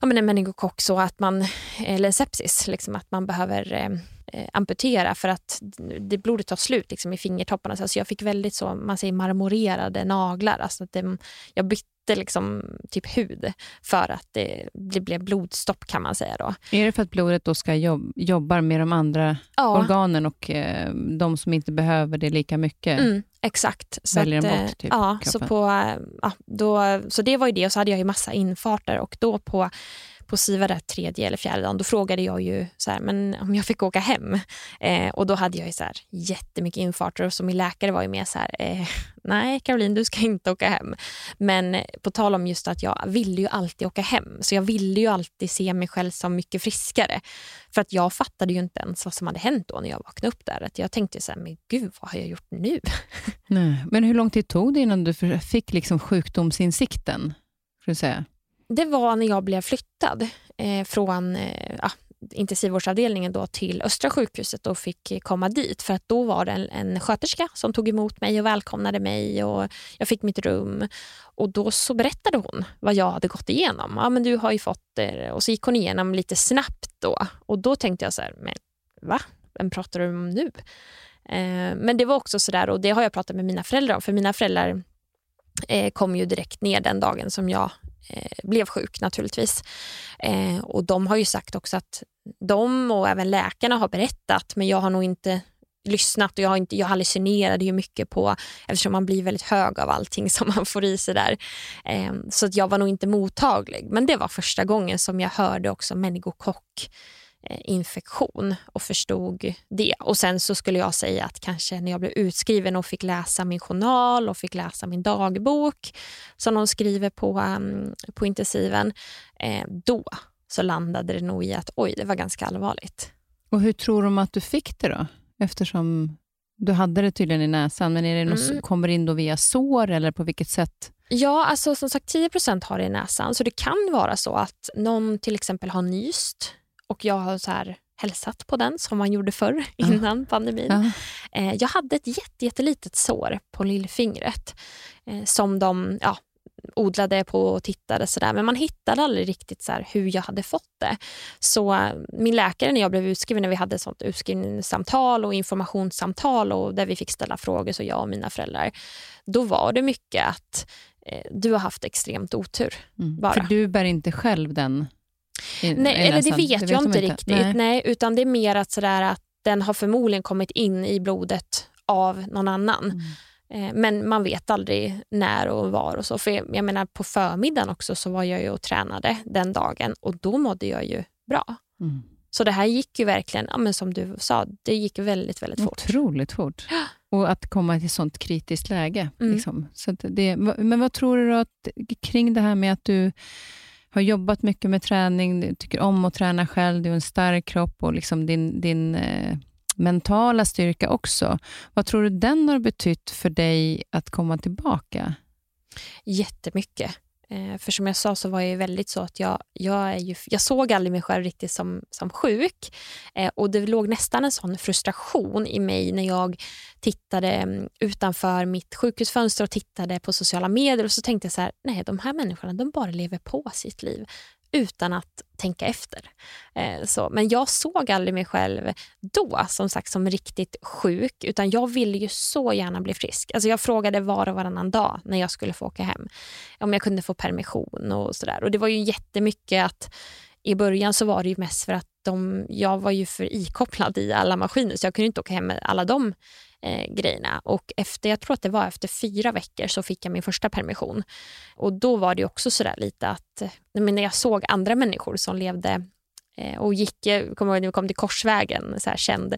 ja, men en meningokock så att man, eller sepsis, liksom att man behöver eh, amputera för att det blodet tar slut liksom, i fingertopparna. Så alltså jag fick väldigt så, man säger marmorerade naglar. Alltså att det, jag bytte liksom typ hud för att det, det blev blodstopp kan man säga. Då. Är det för att blodet då ska jobb, jobbar med de andra ja. organen och eh, de som inte behöver det lika mycket? Mm, exakt. Så väljer att, bort typ, ja, så, på, ja, då, så det var ju det och så hade jag ju massa infarter och då på på SIVA där tredje eller fjärde dagen, då frågade jag ju så här, men om jag fick åka hem. Eh, och då hade jag ju så här, jättemycket infarter och så min läkare var ju med så här, eh, nej Caroline du ska inte åka hem. Men på tal om just att jag ville ju alltid åka hem, så jag ville ju alltid se mig själv som mycket friskare. För att jag fattade ju inte ens vad som hade hänt då när jag vaknade upp där. Att jag tänkte så här, men gud vad har jag gjort nu? Nej. Men hur lång tid tog det innan du fick liksom sjukdomsinsikten? Säga? Det var när jag blev flyttad eh, från eh, ja, intensivvårdsavdelningen då till Östra sjukhuset och fick komma dit. För att då var det en, en sköterska som tog emot mig och välkomnade mig och jag fick mitt rum. Och då så berättade hon vad jag hade gått igenom. Ja, men du har ju fått det. Och så gick hon igenom lite snabbt då. Och då tänkte jag så här, men va? Vem pratar du om nu? Eh, men det var också så där och det har jag pratat med mina föräldrar om. För mina föräldrar eh, kom ju direkt ner den dagen som jag Eh, blev sjuk naturligtvis. Eh, och de har ju sagt också att de och även läkarna har berättat men jag har nog inte lyssnat och jag, har inte, jag hallucinerade ju mycket på eftersom man blir väldigt hög av allting som man får i sig där. Eh, så att jag var nog inte mottaglig. Men det var första gången som jag hörde också meningokock infektion och förstod det. Och Sen så skulle jag säga att kanske när jag blev utskriven och fick läsa min journal och fick läsa min dagbok som de skriver på, um, på intensiven, eh, då så landade det nog i att oj, det var ganska allvarligt. Och Hur tror de att du fick det då? Eftersom du hade det tydligen i näsan, men är det något mm. som kommer in då via sår eller på vilket sätt? Ja, alltså som sagt 10% har det i näsan, så det kan vara så att någon till exempel har nyst och jag har så här hälsat på den som man gjorde förr innan ja. pandemin. Ja. Eh, jag hade ett jätte, jättelitet sår på lillfingret eh, som de ja, odlade på och tittade sådär men man hittade aldrig riktigt så hur jag hade fått det. Så eh, min läkare när jag blev utskriven, när vi hade sånt utskrivningssamtal och informationssamtal och där vi fick ställa frågor, så jag och mina föräldrar, då var det mycket att eh, du har haft extremt otur. Mm. Bara. För du bär inte själv den i, Nej, eller det vet, det vet jag inte riktigt. Nej. Nej. utan det är mer att, sådär att den har förmodligen kommit in i blodet av någon annan. Mm. Eh, men man vet aldrig när och var och så. För jag, jag menar på förmiddagen också så var jag ju och tränade den dagen och då mådde jag ju bra. Mm. Så det här gick ju verkligen, ja, men som du sa, det gick väldigt, väldigt fort. Otroligt fort. och att komma till ett sånt kritiskt läge. Mm. Liksom. Så det, men vad tror du att, kring det här med att du har jobbat mycket med träning, du tycker om att träna själv, du har en stark kropp och liksom din, din eh, mentala styrka också. Vad tror du den har betytt för dig att komma tillbaka? Jättemycket. Eh, för som jag sa så var jag väldigt så att jag, jag, är ju, jag såg aldrig mig själv riktigt som, som sjuk. Eh, och det låg nästan en sån frustration i mig när jag tittade mm, utanför mitt sjukhusfönster och tittade på sociala medier och så tänkte jag så här, nej de här människorna de bara lever på sitt liv utan att tänka efter. Eh, så. Men jag såg aldrig mig själv då som sagt som riktigt sjuk utan jag ville ju så gärna bli frisk. Alltså jag frågade var och varannan dag när jag skulle få åka hem om jag kunde få permission och sådär. Och det var ju jättemycket att i början så var det ju mest för att de, jag var ju för ikopplad i alla maskiner så jag kunde inte åka hem med alla de eh, grejerna. Och efter, jag tror att det var efter fyra veckor så fick jag min första permission. Och då var det också sådär lite att, eh, när jag såg andra människor som levde eh, och gick, eh, jag kommer ihåg när vi kom till Korsvägen, så här känd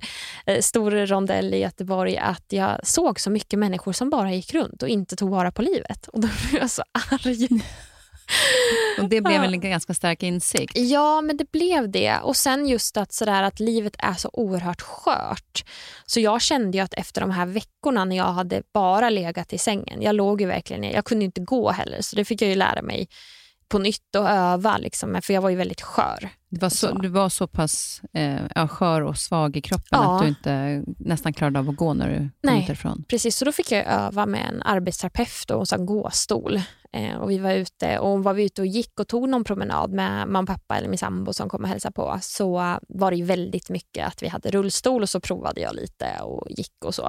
stor rondell i Göteborg, att jag såg så mycket människor som bara gick runt och inte tog vara på livet. Och då blev jag så arg. Och Det blev väl en ganska stark insikt? Ja, men det blev det. Och sen just att, sådär, att livet är så oerhört skört. Så jag kände ju att efter de här veckorna när jag hade bara legat i sängen, jag låg ju verkligen jag kunde inte gå heller, så det fick jag ju lära mig på nytt och öva, liksom, för jag var ju väldigt skör. Du var så, du var så pass eh, skör och svag i kroppen ja. att du inte nästan klarade av att gå när du kom Nej, utifrån? Precis, så då fick jag öva med en arbetsterapeut och en gåstol. Eh, och vi var ute och var vi ute och gick och tog någon promenad med mamma pappa eller min sambo som kom och hälsade på så var det väldigt mycket att vi hade rullstol och så provade jag lite och gick och så.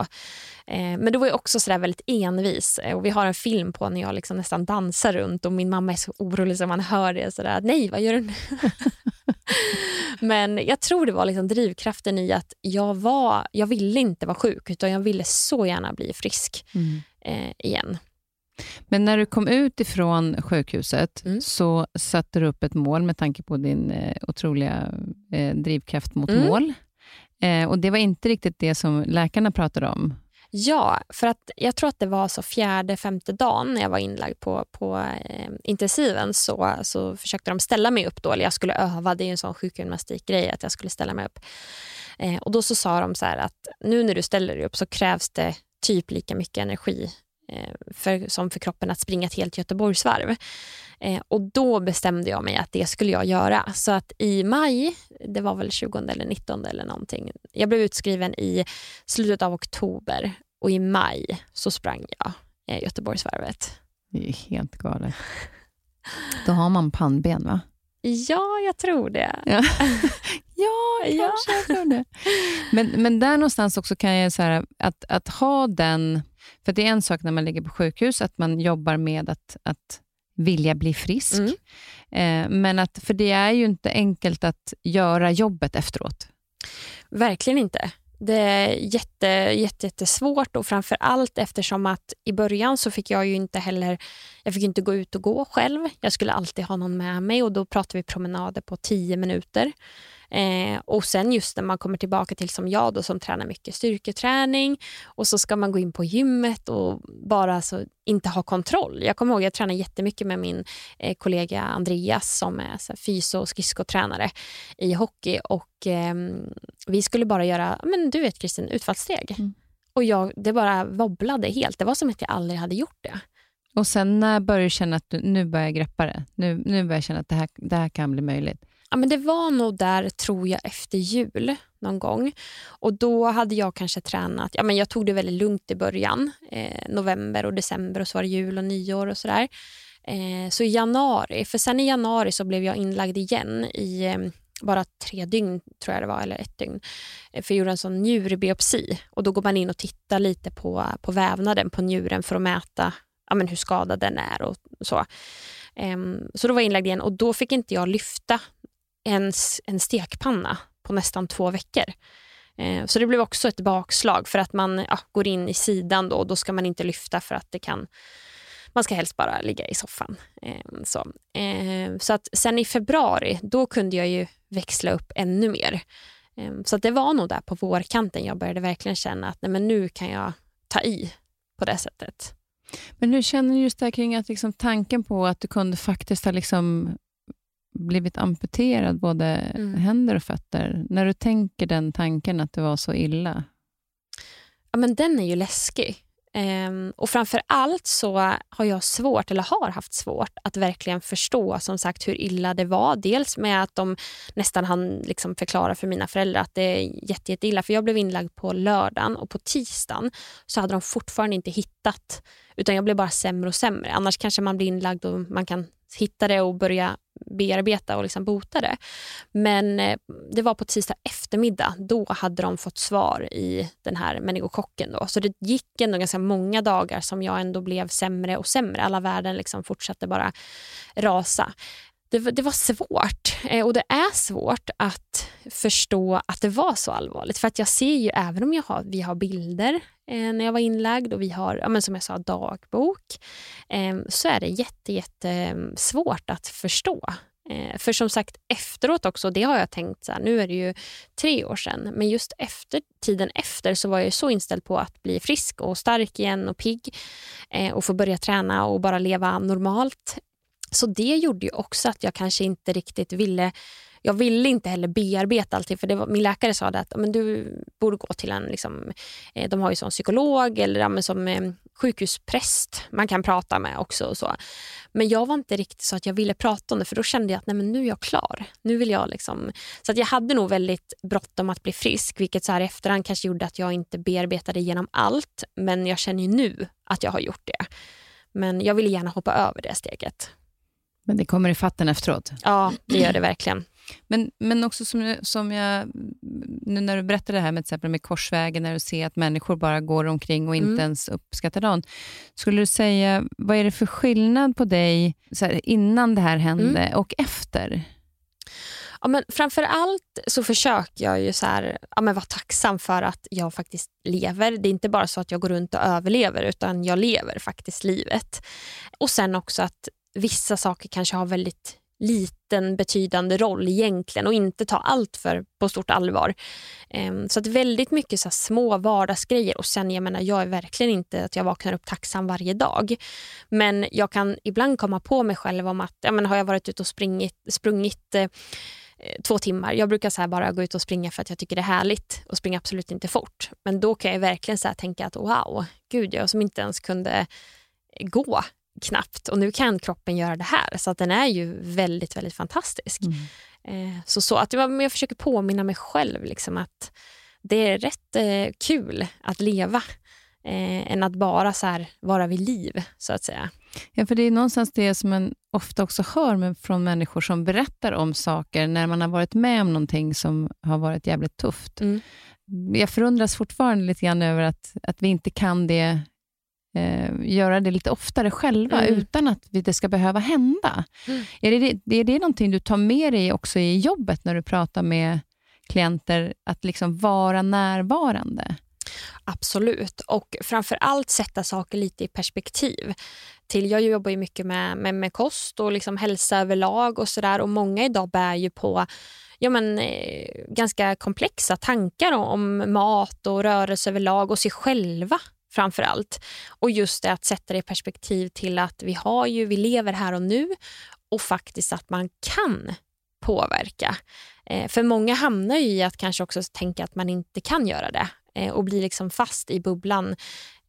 Eh, men det var också så väldigt envis eh, och vi har en film på när jag liksom nästan dansar runt och min mamma är så orolig så man hör det sådär, nej vad gör du nu? Men jag tror det var liksom drivkraften i att jag, var, jag ville inte vara sjuk utan jag ville så gärna bli frisk mm. igen. Men när du kom ut ifrån sjukhuset mm. så satte du upp ett mål med tanke på din eh, otroliga eh, drivkraft mot mm. mål. Eh, och Det var inte riktigt det som läkarna pratade om. Ja, för att jag tror att det var så fjärde, femte dagen när jag var inlagd på, på eh, intensiven så, så försökte de ställa mig upp då, eller jag skulle öva, det är en sån sjukgymnastikgrej att jag skulle ställa mig upp. Eh, och då så sa de så att nu när du ställer dig upp så krävs det typ lika mycket energi för, som för kroppen att springa ett helt Göteborgsvarv. Eh, och då bestämde jag mig att det skulle jag göra. Så att i maj, det var väl 20 eller 19 eller någonting, jag blev utskriven i slutet av oktober och i maj så sprang jag eh, Göteborgsvarvet. Det är helt galet. Då har man pannben va? Ja, jag tror det. Ja, ja kanske ja. jag tror det. Men, men där någonstans också kan jag säga att, att ha den... För det är en sak när man ligger på sjukhus, att man jobbar med att, att vilja bli frisk. Mm. Eh, men att, för det är ju inte enkelt att göra jobbet efteråt. Verkligen inte. Det är jätte, jätte, jättesvårt och framför allt eftersom att i början så fick jag ju inte heller, jag fick inte gå ut och gå själv. Jag skulle alltid ha någon med mig och då pratade vi promenader på tio minuter. Eh, och sen just när man kommer tillbaka till som jag då, som tränar mycket styrketräning och så ska man gå in på gymmet och bara alltså, inte ha kontroll. Jag kommer ihåg jag tränade jättemycket med min eh, kollega Andreas som är så här, fyso och skridskotränare i hockey och eh, vi skulle bara göra, men du vet Kristin, utfallssteg. Mm. Och jag, det bara wobblade helt. Det var som att jag aldrig hade gjort det. Och sen när började du känna att du, nu börjar jag greppa det? Nu, nu börjar jag känna att det här, det här kan bli möjligt? Ja, men det var nog där, tror jag, efter jul någon gång. Och Då hade jag kanske tränat... Ja, men jag tog det väldigt lugnt i början. Eh, november och december och så var det jul och nyår och sådär. Eh, så i januari, för sen i januari så blev jag inlagd igen i eh, bara tre dygn, tror jag det var, eller ett dygn. Eh, för jag gjorde en sån njurbiopsi. Och då går man in och tittar lite på, på vävnaden på njuren för att mäta ja, men hur skadad den är och så. Um, så då var jag inlagd igen och då fick inte jag lyfta en, en stekpanna på nästan två veckor. Eh, så det blev också ett bakslag för att man ja, går in i sidan då och då ska man inte lyfta för att det kan man ska helst bara ligga i soffan. Eh, så. Eh, så att sen i februari, då kunde jag ju växla upp ännu mer. Ehm, så det var nog där på vårkanten jag började verkligen känna att nej, men nu kan jag ta i på det sättet. Men hur känner du just där kring att liksom tanken på att du kunde faktiskt ha liksom blivit amputerad, både mm. händer och fötter. När du tänker den tanken att det var så illa? Ja, men den är ju läskig. Um, och framför allt så har jag svårt, eller har haft svårt, att verkligen förstå som sagt hur illa det var. Dels med att de nästan hann liksom förklara för mina föräldrar att det är jätte, jätte För jag blev inlagd på lördagen och på tisdagen så hade de fortfarande inte hittat. Utan jag blev bara sämre och sämre. Annars kanske man blir inlagd och man kan hitta det och börja bearbeta och liksom bota det. Men eh, det var på tisdag eftermiddag. Då hade de fått svar i den här meningokocken. Då. Så det gick ändå ganska många dagar som jag ändå blev sämre och sämre. Alla värden liksom fortsatte bara rasa det, det, var svårt eh, och det är svårt att förstå att det var så allvarligt. För att jag ser ju, även om jag har, vi har bilder eh, när jag var inlagd och vi har, ja, men som jag sa, dagbok, eh, så är det jätte, jätte mm, svårt att förstå. Eh, för som sagt efteråt också, det har jag tänkt, så här, nu är det ju tre år sedan, men just efter tiden efter så var jag så inställd på att bli frisk och stark igen och pigg eh, och få börja träna och bara leva normalt så det gjorde ju också att jag kanske inte riktigt ville jag ville inte heller bearbeta allting för det var, min läkare sa att men du borde gå till en, liksom, eh, de har ju sån psykolog eller ja, som eh, sjukhuspräst man kan prata med också. Och så. Men jag var inte riktigt så att jag ville prata om det för då kände jag att nej, men nu är jag klar. Nu vill jag liksom... Så att jag hade nog väldigt bråttom att bli frisk vilket så här i efterhand kanske gjorde att jag inte bearbetade igenom allt men jag känner ju nu att jag har gjort det. Men jag ville gärna hoppa över det steget. Men det kommer i fatten efteråt? Ja, det gör det verkligen. Men, men också som, som jag, nu när du berättar det här med, till exempel med Korsvägen, när du ser att människor bara går omkring och inte mm. ens uppskattar dagen. Skulle du säga, vad är det för skillnad på dig här, innan det här hände mm. och efter? Ja, men framför allt så försöker jag ju så här, ja, men vara tacksam för att jag faktiskt lever. Det är inte bara så att jag går runt och överlever utan jag lever faktiskt livet. Och sen också att vissa saker kanske har väldigt liten betydande roll egentligen och inte ta allt för på stort allvar. Ehm, så att väldigt mycket så små vardagsgrejer och sen jag menar jag är verkligen inte att jag vaknar upp tacksam varje dag. Men jag kan ibland komma på mig själv om att ja, men har jag varit ute och springit, sprungit eh, två timmar. Jag brukar så bara gå ut och springa för att jag tycker det är härligt och springa absolut inte fort. Men då kan jag verkligen så tänka att wow, gud jag som inte ens kunde gå knappt och nu kan kroppen göra det här. Så att den är ju väldigt, väldigt fantastisk. Mm. Eh, så, så att jag, jag försöker påminna mig själv liksom att det är rätt eh, kul att leva eh, än att bara så här, vara vid liv, så att säga. Ja, för det är någonstans det som man ofta också hör från människor som berättar om saker när man har varit med om någonting som har varit jävligt tufft. Mm. Jag förundras fortfarande lite grann över att, att vi inte kan det eh, göra det lite oftare själva, mm. utan att det ska behöva hända. Mm. Är, det, är det någonting du tar med dig också i jobbet, när du pratar med klienter, att liksom vara närvarande? Absolut, och framför allt sätta saker lite i perspektiv. Till, jag jobbar ju mycket med, med, med kost och liksom hälsa överlag och sådär och många idag bär ju på ja, men, eh, ganska komplexa tankar om, om mat och rörelse överlag och sig själva framför allt. Och just det att sätta det i perspektiv till att vi, har ju, vi lever här och nu och faktiskt att man kan påverka. Eh, för många hamnar ju i att kanske också tänka att man inte kan göra det eh, och blir liksom fast i bubblan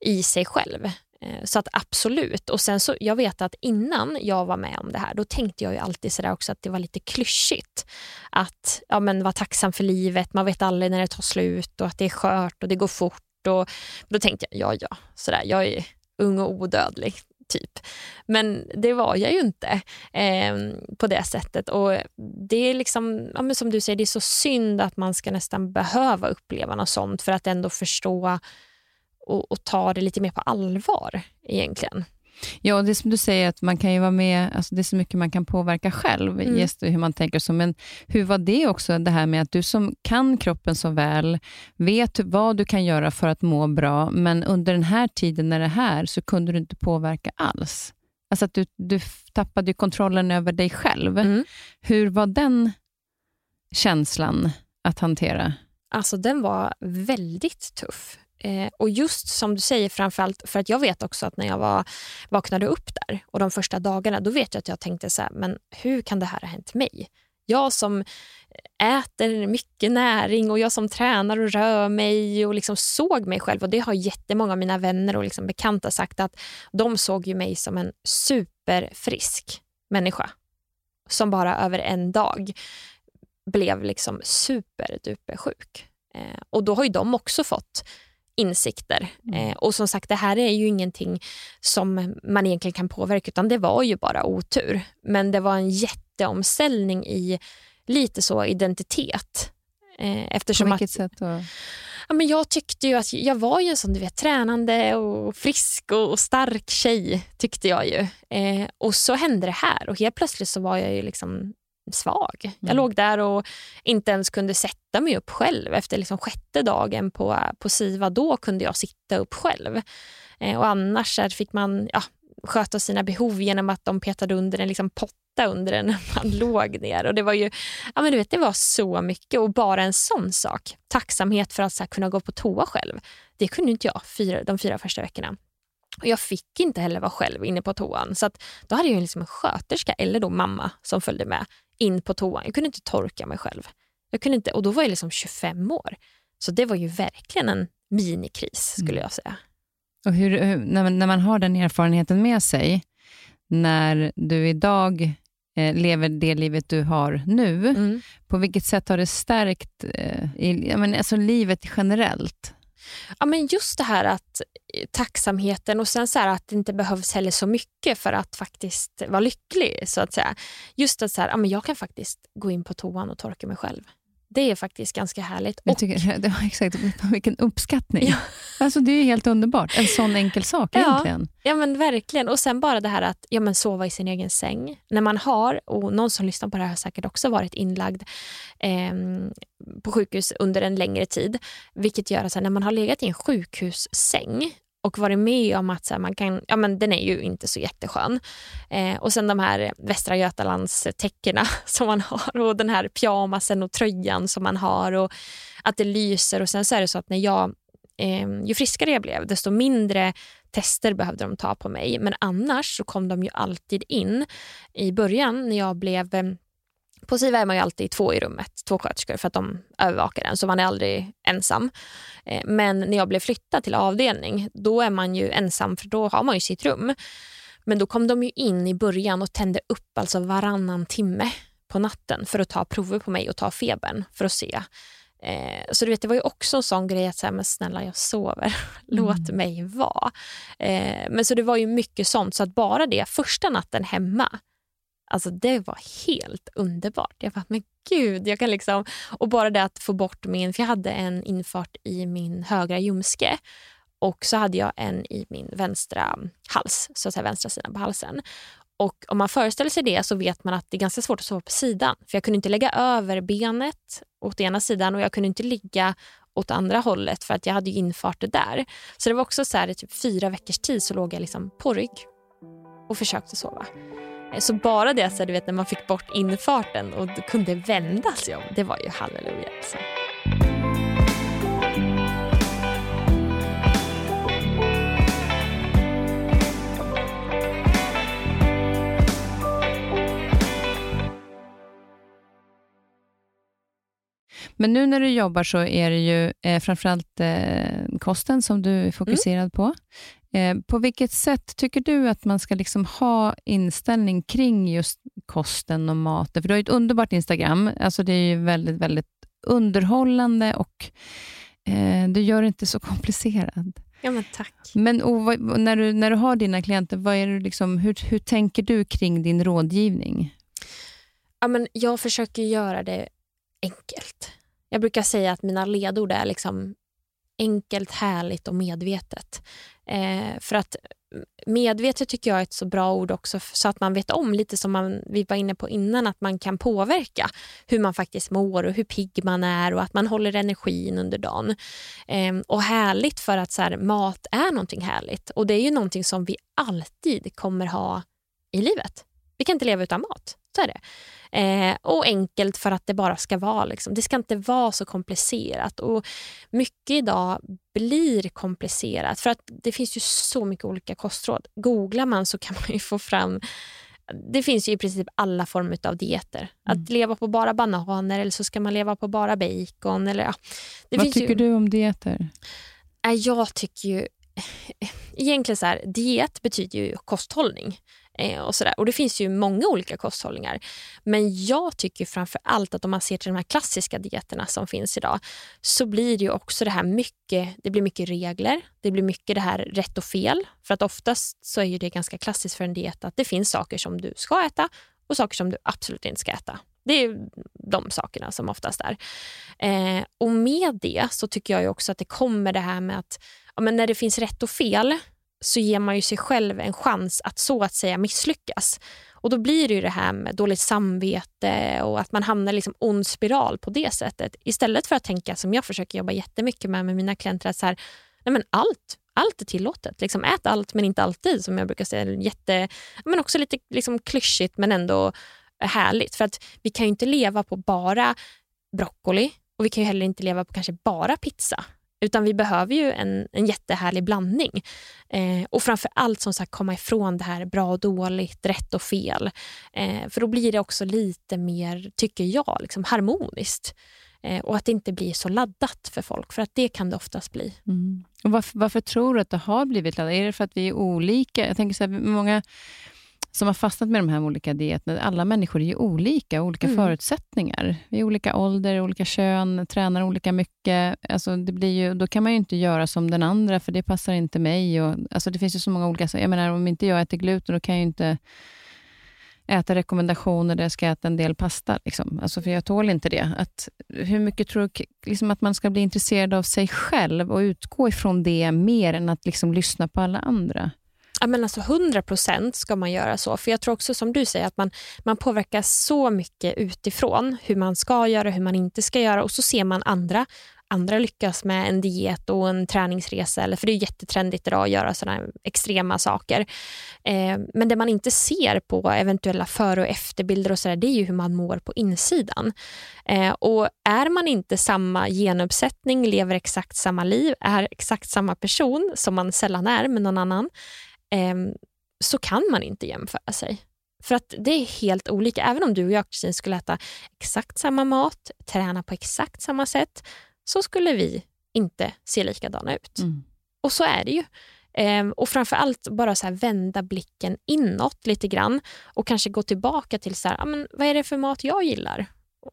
i sig själv. Eh, så att absolut. Och sen så, Jag vet att innan jag var med om det här, då tänkte jag ju alltid sådär också att det var lite klyschigt. Att ja, men vara tacksam för livet, man vet aldrig när det tar slut och att det är skört och det går fort och då tänkte jag, ja ja, sådär, jag är ung och odödlig. Typ. Men det var jag ju inte eh, på det sättet. Och det är liksom, ja, men som du säger, det är så synd att man ska nästan behöva uppleva något sånt för att ändå förstå och, och ta det lite mer på allvar egentligen. Ja, det är som du säger, att man kan ju vara med, alltså det är så mycket man kan påverka själv, mm. just hur man tänker. Så, men hur var det också, det här med att du som kan kroppen så väl, vet vad du kan göra för att må bra, men under den här tiden när det är här, så kunde du inte påverka alls. Alltså att du, du tappade kontrollen över dig själv. Mm. Hur var den känslan att hantera? Alltså den var väldigt tuff. Eh, och just som du säger, framförallt för att jag vet också att när jag var, vaknade upp där och de första dagarna, då vet jag att jag tänkte så här, men hur kan det här ha hänt mig? Jag som äter mycket näring och jag som tränar och rör mig och liksom såg mig själv. Och Det har jättemånga av mina vänner och liksom bekanta sagt att de såg ju mig som en superfrisk människa som bara över en dag blev liksom superduper sjuk. Eh, och då har ju de också fått insikter. Mm. Eh, och som sagt, det här är ju ingenting som man egentligen kan påverka utan det var ju bara otur. Men det var en jätteomställning i lite så identitet. Eh, eftersom På vilket att, sätt då? Ja, men jag tyckte ju att jag var ju en sån du vet, tränande och frisk och stark tjej. tyckte jag ju. Eh, och så hände det här och helt plötsligt så var jag ju liksom svag. Mm. Jag låg där och inte ens kunde sätta mig upp själv. Efter liksom sjätte dagen på, på SIVA då kunde jag sitta upp själv. Eh, och Annars fick man ja, sköta sina behov genom att de petade under en liksom potta under en när man låg ner. Och det var ju ja, men du vet, det var så mycket och bara en sån sak. Tacksamhet för att så här, kunna gå på toa själv. Det kunde inte jag fyra, de fyra första veckorna. Och Jag fick inte heller vara själv inne på toan. Så att då hade jag liksom en sköterska eller då mamma som följde med in på toan. Jag kunde inte torka mig själv. Jag kunde inte, och då var jag liksom 25 år. Så det var ju verkligen en minikris skulle mm. jag säga. Och hur, när, när man har den erfarenheten med sig, när du idag eh, lever det livet du har nu, mm. på vilket sätt har det stärkt eh, i, men, alltså livet generellt? Ja, men just det här att eh, tacksamheten och sen så att det inte behövs heller så mycket för att faktiskt vara lycklig. så att säga. Just att så här, ja, men jag kan faktiskt gå in på toan och torka mig själv. Det är faktiskt ganska härligt. Jag tycker, det var exakt, vilken uppskattning. Ja. Alltså, det är helt underbart. En sån enkel sak ja, egentligen. Ja, men verkligen. Och sen bara det här att ja, men sova i sin egen säng. När man har, och någon som lyssnar på det här har säkert också varit inlagd eh, på sjukhus under en längre tid. Vilket gör att när man har legat i en sjukhussäng och varit med om att så här, man kan, ja, men den är ju inte så jätteskön. Eh, och sen de här Västra Götalands täckena som man har och den här pyjamasen och tröjan som man har och att det lyser. Och sen så är det så att när jag, eh, ju friskare jag blev desto mindre tester behövde de ta på mig. Men annars så kom de ju alltid in. I början när jag blev eh, på SIVA är man ju alltid två i rummet, två sköterskor för att de övervakar en så man är aldrig ensam. Eh, men när jag blev flyttad till avdelning då är man ju ensam för då har man ju sitt rum. Men då kom de ju in i början och tände upp alltså varannan timme på natten för att ta prover på mig och ta febern för att se. Eh, så du vet, det var ju också en sån grej att säga, men snälla jag sover, låt mm. mig vara. Eh, men så det var ju mycket sånt, så att bara det första natten hemma Alltså det var helt underbart. Jag bara, men gud, jag kan liksom... Och bara det att få bort min... För jag hade en infart i min högra ljumske och så hade jag en i min vänstra hals, så att säga vänstra sidan på halsen. Och om man föreställer sig det så vet man att det är ganska svårt att sova på sidan. För jag kunde inte lägga över benet åt ena sidan och jag kunde inte ligga åt andra hållet för att jag hade infarter där. Så det var också så här, i typ fyra veckors tid så låg jag liksom på rygg och försökte sova. Så bara det, så du vet, när man fick bort infarten och kunde vända sig om, det var ju halleluja. Alltså. Men nu när du jobbar så är det ju eh, framförallt eh, kosten som du är fokuserad mm. på. Eh, på vilket sätt tycker du att man ska liksom ha inställning kring just kosten och maten? För du har ett underbart Instagram. Alltså det är ju väldigt, väldigt underhållande och eh, du gör det inte så komplicerat. Ja, men tack. Men och, när, du, när du har dina klienter, vad är det liksom, hur, hur tänker du kring din rådgivning? Ja, men jag försöker göra det enkelt. Jag brukar säga att mina ledord är liksom enkelt, härligt och medvetet. Eh, för att medvetet tycker jag är ett så bra ord också så att man vet om lite som man, vi var inne på innan att man kan påverka hur man faktiskt mår och hur pigg man är och att man håller energin under dagen. Eh, och härligt för att så här, mat är någonting härligt och det är ju någonting som vi alltid kommer ha i livet. Vi kan inte leva utan mat ofta är det. Eh, och enkelt för att det bara ska vara. Liksom. Det ska inte vara så komplicerat. Och Mycket idag blir komplicerat för att det finns ju så mycket olika kostråd. Googlar man så kan man ju få fram det finns ju i princip alla former av dieter. Mm. Att leva på bara bananer eller så ska man leva på bara bacon. Eller, ja. Vad tycker ju... du om dieter? Jag tycker ju... Egentligen så här, diet betyder ju kosthållning. Eh, och, sådär. och Det finns ju många olika kosthållningar. Men jag tycker framför allt att om man ser till de här klassiska dieterna som finns idag så blir det ju också det här mycket, det blir mycket regler. Det blir mycket det här rätt och fel. För att oftast så är ju det ganska klassiskt för en diet att det finns saker som du ska äta och saker som du absolut inte ska äta. Det är de sakerna som oftast är. Eh, och med det så tycker jag också att det kommer det här med att ja, men när det finns rätt och fel så ger man ju sig själv en chans att så att säga misslyckas. Och Då blir det ju det här med dåligt samvete och att man hamnar i liksom ond spiral på det sättet. Istället för att tänka som jag försöker jobba jättemycket med med mina klienter, att så här, nej men allt, allt är tillåtet. Liksom, ät allt men inte alltid, som jag brukar säga. Jätte, men också lite liksom klyschigt men ändå härligt. För att vi kan ju inte leva på bara broccoli och vi kan ju heller inte leva på kanske bara pizza. Utan vi behöver ju en, en jättehärlig blandning. Eh, och framför allt som sagt komma ifrån det här bra och dåligt, rätt och fel. Eh, för då blir det också lite mer, tycker jag, liksom harmoniskt. Eh, och att det inte blir så laddat för folk, för att det kan det oftast bli. Mm. Och varför, varför, tror du att det har blivit laddat? Är det för att vi är olika? Jag tänker så här, många som har fastnat med de här olika dieterna, alla människor är ju olika, olika mm. förutsättningar. Vi är olika ålder, olika kön, tränar olika mycket. Alltså det blir ju, då kan man ju inte göra som den andra, för det passar inte mig. Och, alltså det finns ju så många olika... Jag menar, om inte jag äter gluten, då kan jag ju inte äta rekommendationer där jag ska äta en del pasta. Liksom. Alltså för jag tål inte det. Att, hur mycket tror du liksom att man ska bli intresserad av sig själv och utgå ifrån det mer än att liksom lyssna på alla andra? Ja, men alltså 100 procent ska man göra så. För jag tror också som du säger att man, man påverkas så mycket utifrån hur man ska göra, hur man inte ska göra och så ser man andra andra lyckas med en diet och en träningsresa. Eller, för det är jättetrendigt idag att göra sådana extrema saker. Eh, men det man inte ser på eventuella före och efterbilder och så där, det är ju hur man mår på insidan. Eh, och är man inte samma genuppsättning, lever exakt samma liv, är exakt samma person som man sällan är med någon annan, eh, så kan man inte jämföra sig. För att det är helt olika. Även om du och jag Kristin skulle äta exakt samma mat, träna på exakt samma sätt, så skulle vi inte se likadana ut. Mm. Och så är det ju. Ehm, och framför allt bara så vända blicken inåt lite grann och kanske gå tillbaka till så här, ah, men vad är det för mat jag gillar?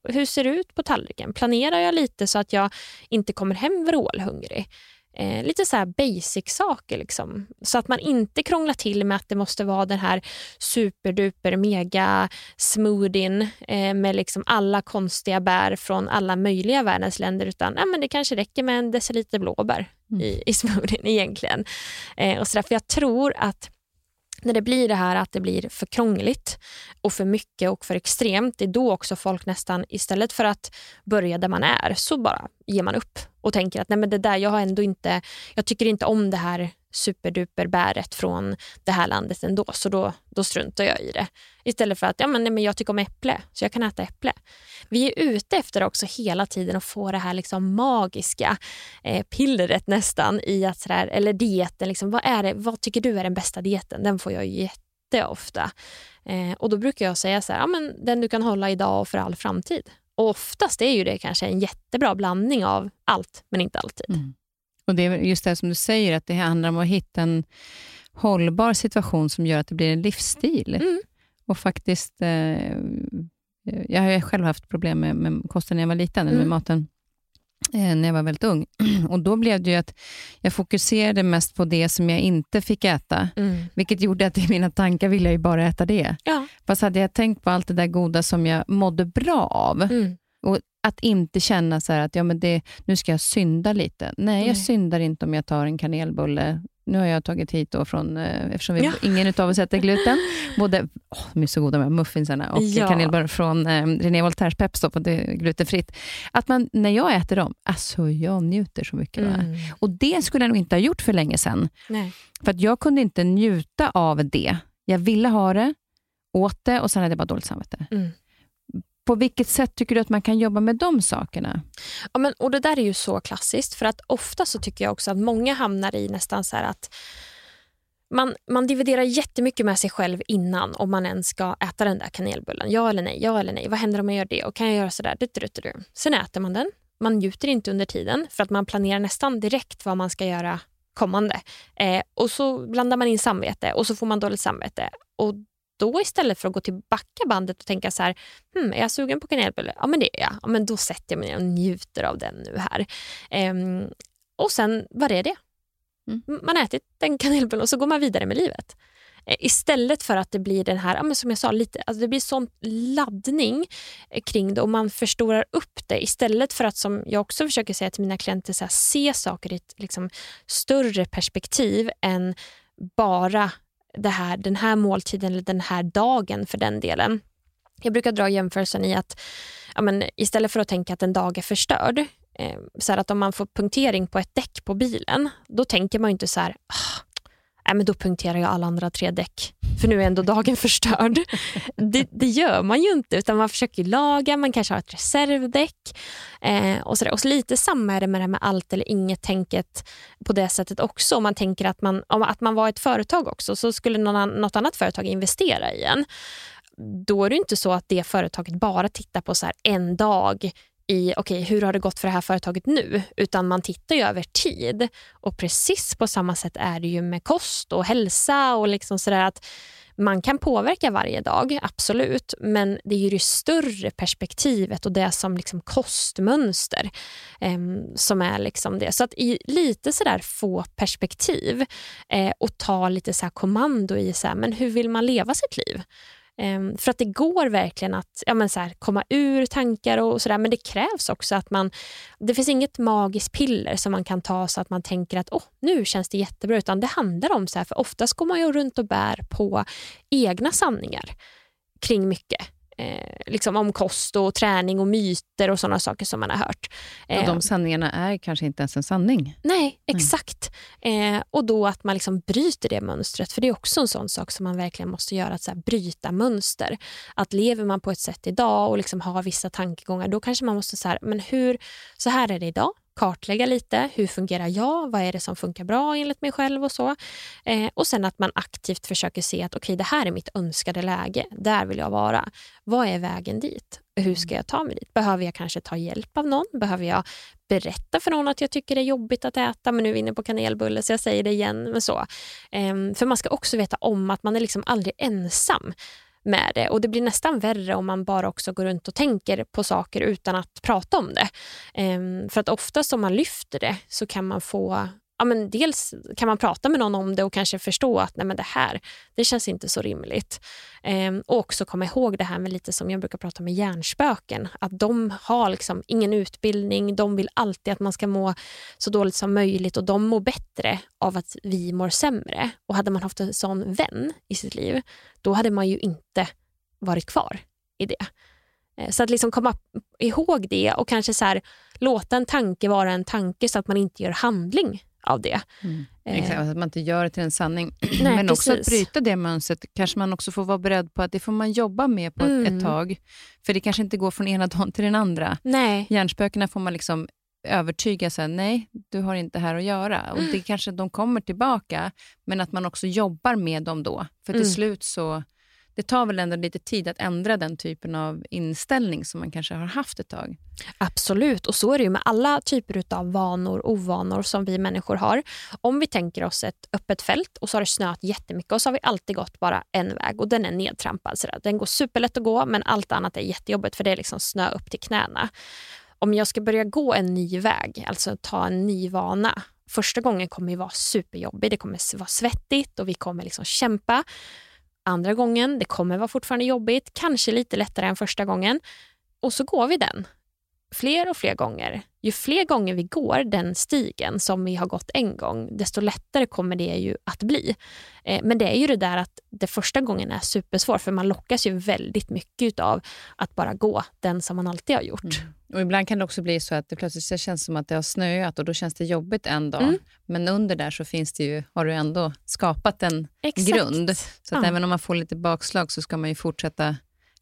Hur ser det ut på tallriken? Planerar jag lite så att jag inte kommer hem vrålhungrig? Eh, lite så basic-saker. Liksom. Så att man inte krånglar till med att det måste vara den här superduper mega smoothien eh, med liksom alla konstiga bär från alla möjliga världens länder. Utan eh, men det kanske räcker med en deciliter blåbär mm. i, i smoothien egentligen. Eh, och så där, för jag tror att när det blir det här att det blir för krångligt och för mycket och för extremt, det är då också folk nästan istället för att börja där man är så bara ger man upp och tänker att nej men det där, jag har ändå inte, jag tycker inte om det här superduper bäret från det här landet ändå, så då, då struntar jag i det. Istället för att ja, men, nej, men jag tycker om äpple, så jag kan äta äpple. Vi är ute efter också hela tiden att få det här liksom magiska eh, pillret nästan i att sådär, eller dieten, liksom, vad, är det, vad tycker du är den bästa dieten? Den får jag jätteofta. Eh, och då brukar jag säga så här, ja, men den du kan hålla idag och för all framtid. Och oftast är ju det kanske en jättebra blandning av allt, men inte alltid. Mm. Och Det är just det som du säger, att det handlar om att hitta en hållbar situation som gör att det blir en livsstil. Mm. Och faktiskt, eh, jag har själv haft problem med, med kosten när jag var liten, mm. med maten eh, när jag var väldigt ung. Och Då blev det ju att jag fokuserade mest på det som jag inte fick äta, mm. vilket gjorde att i mina tankar ville jag bara äta det. Ja. Fast hade jag tänkt på allt det där goda som jag mådde bra av, mm. och att inte känna så att ja, men det, nu ska jag synda lite. Nej, Nej, jag syndar inte om jag tar en kanelbulle. Nu har jag tagit hit då från, eh, eftersom vi, ja. ingen av oss äter gluten, både, oh, de är så goda med muffinsarna och ja. kanelbullar från eh, René Voltaires Peps, på det är glutenfritt. Att man, när jag äter dem, alltså jag njuter så mycket. Mm. Och det skulle jag nog inte ha gjort för länge sedan. Nej. För att jag kunde inte njuta av det. Jag ville ha det, åt det och sen hade jag bara dåligt samvete. Mm. På vilket sätt tycker du att man kan jobba med de sakerna? Ja, men, och Det där är ju så klassiskt, för att ofta så tycker jag också att många hamnar i nästan så att man, man dividerar jättemycket med sig själv innan om man ens ska äta den där kanelbullen. Ja eller nej, ja eller nej. Vad händer om jag gör det? Och kan jag göra sådär? Du, du, du. Sen äter man den. Man njuter inte under tiden för att man planerar nästan direkt vad man ska göra kommande. Eh, och så blandar man in samvete och så får man dåligt samvete. Och då istället för att gå tillbaka bandet och tänka så här, hmm, är jag sugen på kanelbulle? Ja men det är jag. Ja, men då sätter jag mig ner och njuter av den nu här. Eh, och sen var det det. Mm. Man har ätit en kanelbulle och så går man vidare med livet. Eh, istället för att det blir den här, ja, som jag sa, lite, alltså det blir sån laddning eh, kring det och man förstorar upp det istället för att, som jag också försöker säga till mina klienter, så här, se saker i ett liksom, större perspektiv än bara det här, den här måltiden eller den här dagen för den delen. Jag brukar dra jämförelsen i att ja, men, istället för att tänka att en dag är förstörd, eh, så att om man får punktering på ett däck på bilen, då tänker man inte så här, ah, nej, men då punkterar jag alla andra tre däck, för nu är ändå dagen förstörd. Det, det gör man ju inte, utan man försöker laga, man kanske har ett reservdäck. Eh, och, så och så lite samma är det med det här med allt eller inget-tänket på det sättet också. Om man tänker att man, om att man var ett företag också, så skulle någon, något annat företag investera i en då är det inte så att det företaget bara tittar på så en dag i okay, hur har det gått för det här företaget nu, utan man tittar ju över tid. Och precis på samma sätt är det ju med kost och hälsa och liksom sådär att man kan påverka varje dag, absolut, men det är ju det större perspektivet och det som liksom kostmönster eh, som är liksom det. Så att i lite sådär få perspektiv eh, och ta lite så kommando i så här, men hur vill man leva sitt liv? Um, för att det går verkligen att ja, men så här, komma ur tankar och sådär. Men det krävs också att man... Det finns inget magiskt piller som man kan ta så att man tänker att oh, nu känns det jättebra. Utan det handlar om så här, för oftast går man ju runt och bär på egna sanningar kring mycket eh, liksom om kost och träning och myter och sådana saker som man har hört. Eh, och de sanningarna är kanske inte ens en sanning. Nej, exakt. Mm. Eh, och då att man liksom bryter det mönstret, för det är också en sån sak som man verkligen måste göra, att så här, bryta mönster. Att lever man på ett sätt idag och liksom har vissa tankegångar, då kanske man måste så men hur, så här är det idag, kartlägga lite. Hur fungerar jag? Vad är det som funkar bra enligt mig själv och så. Eh, och sen att man aktivt försöker se att okej, okay, det här är mitt önskade läge. Där vill jag vara. Vad är vägen dit? Hur ska jag ta mig dit? Behöver jag kanske ta hjälp av någon? Behöver jag berätta för någon att jag tycker det är jobbigt att äta, men nu är vi inne på kanelbulle så jag säger det igen. Men så. Eh, för man ska också veta om att man är liksom aldrig ensam med det. Och Det blir nästan värre om man bara också går runt och tänker på saker utan att prata om det. Ehm, för att oftast om man lyfter det så kan man få ja, men dels kan man prata med någon om det och kanske förstå att nej, men det här det känns inte så rimligt. Ehm, och också komma ihåg det här med lite som jag brukar prata med hjärnspöken. Att de har liksom ingen utbildning, de vill alltid att man ska må så dåligt som möjligt och de mår bättre av att vi mår sämre. Och hade man haft en sån vän i sitt liv, då hade man ju inte varit kvar i det. Eh, så att liksom komma ihåg det och kanske så här, låta en tanke vara en tanke så att man inte gör handling av det. Mm. Eh. Exakt, att man inte gör det till en sanning. Nej, Men också precis. att bryta det mönstret kanske man också får vara beredd på att det får man jobba med på mm. ett, tag. För det kanske inte går från ena dagen till den andra. Nej. Hjärnspökena får man liksom övertyga sig, nej, du har inte här att göra. Och det kanske de kommer tillbaka, men att man också jobbar med dem då. För till mm. slut så det tar väl ändå lite tid att ändra den typen av inställning som man kanske har haft ett tag. Absolut, och så är det ju med alla typer av vanor och ovanor som vi människor har. Om vi tänker oss ett öppet fält och så har det snöat jättemycket och så har vi alltid gått bara en väg och den är nedtrampad. Så den går superlätt att gå men allt annat är jättejobbigt för det är liksom snö upp till knäna. Om jag ska börja gå en ny väg, alltså ta en ny vana, första gången kommer det vara superjobbig. det kommer vara svettigt och vi kommer liksom kämpa. Andra gången, det kommer vara fortfarande jobbigt, kanske lite lättare än första gången. Och så går vi den fler och fler gånger, ju fler gånger vi går den stigen som vi har gått en gång, desto lättare kommer det ju att bli. Eh, men det är ju det där att det första gången är supersvårt för man lockas ju väldigt mycket av att bara gå den som man alltid har gjort. Mm. Och Ibland kan det också bli så att det plötsligt känns som att det har snöat och då känns det jobbigt en dag. Mm. Men under där så finns det ju, har du ändå skapat en Exakt. grund. Så att ja. även om man får lite bakslag så ska man ju fortsätta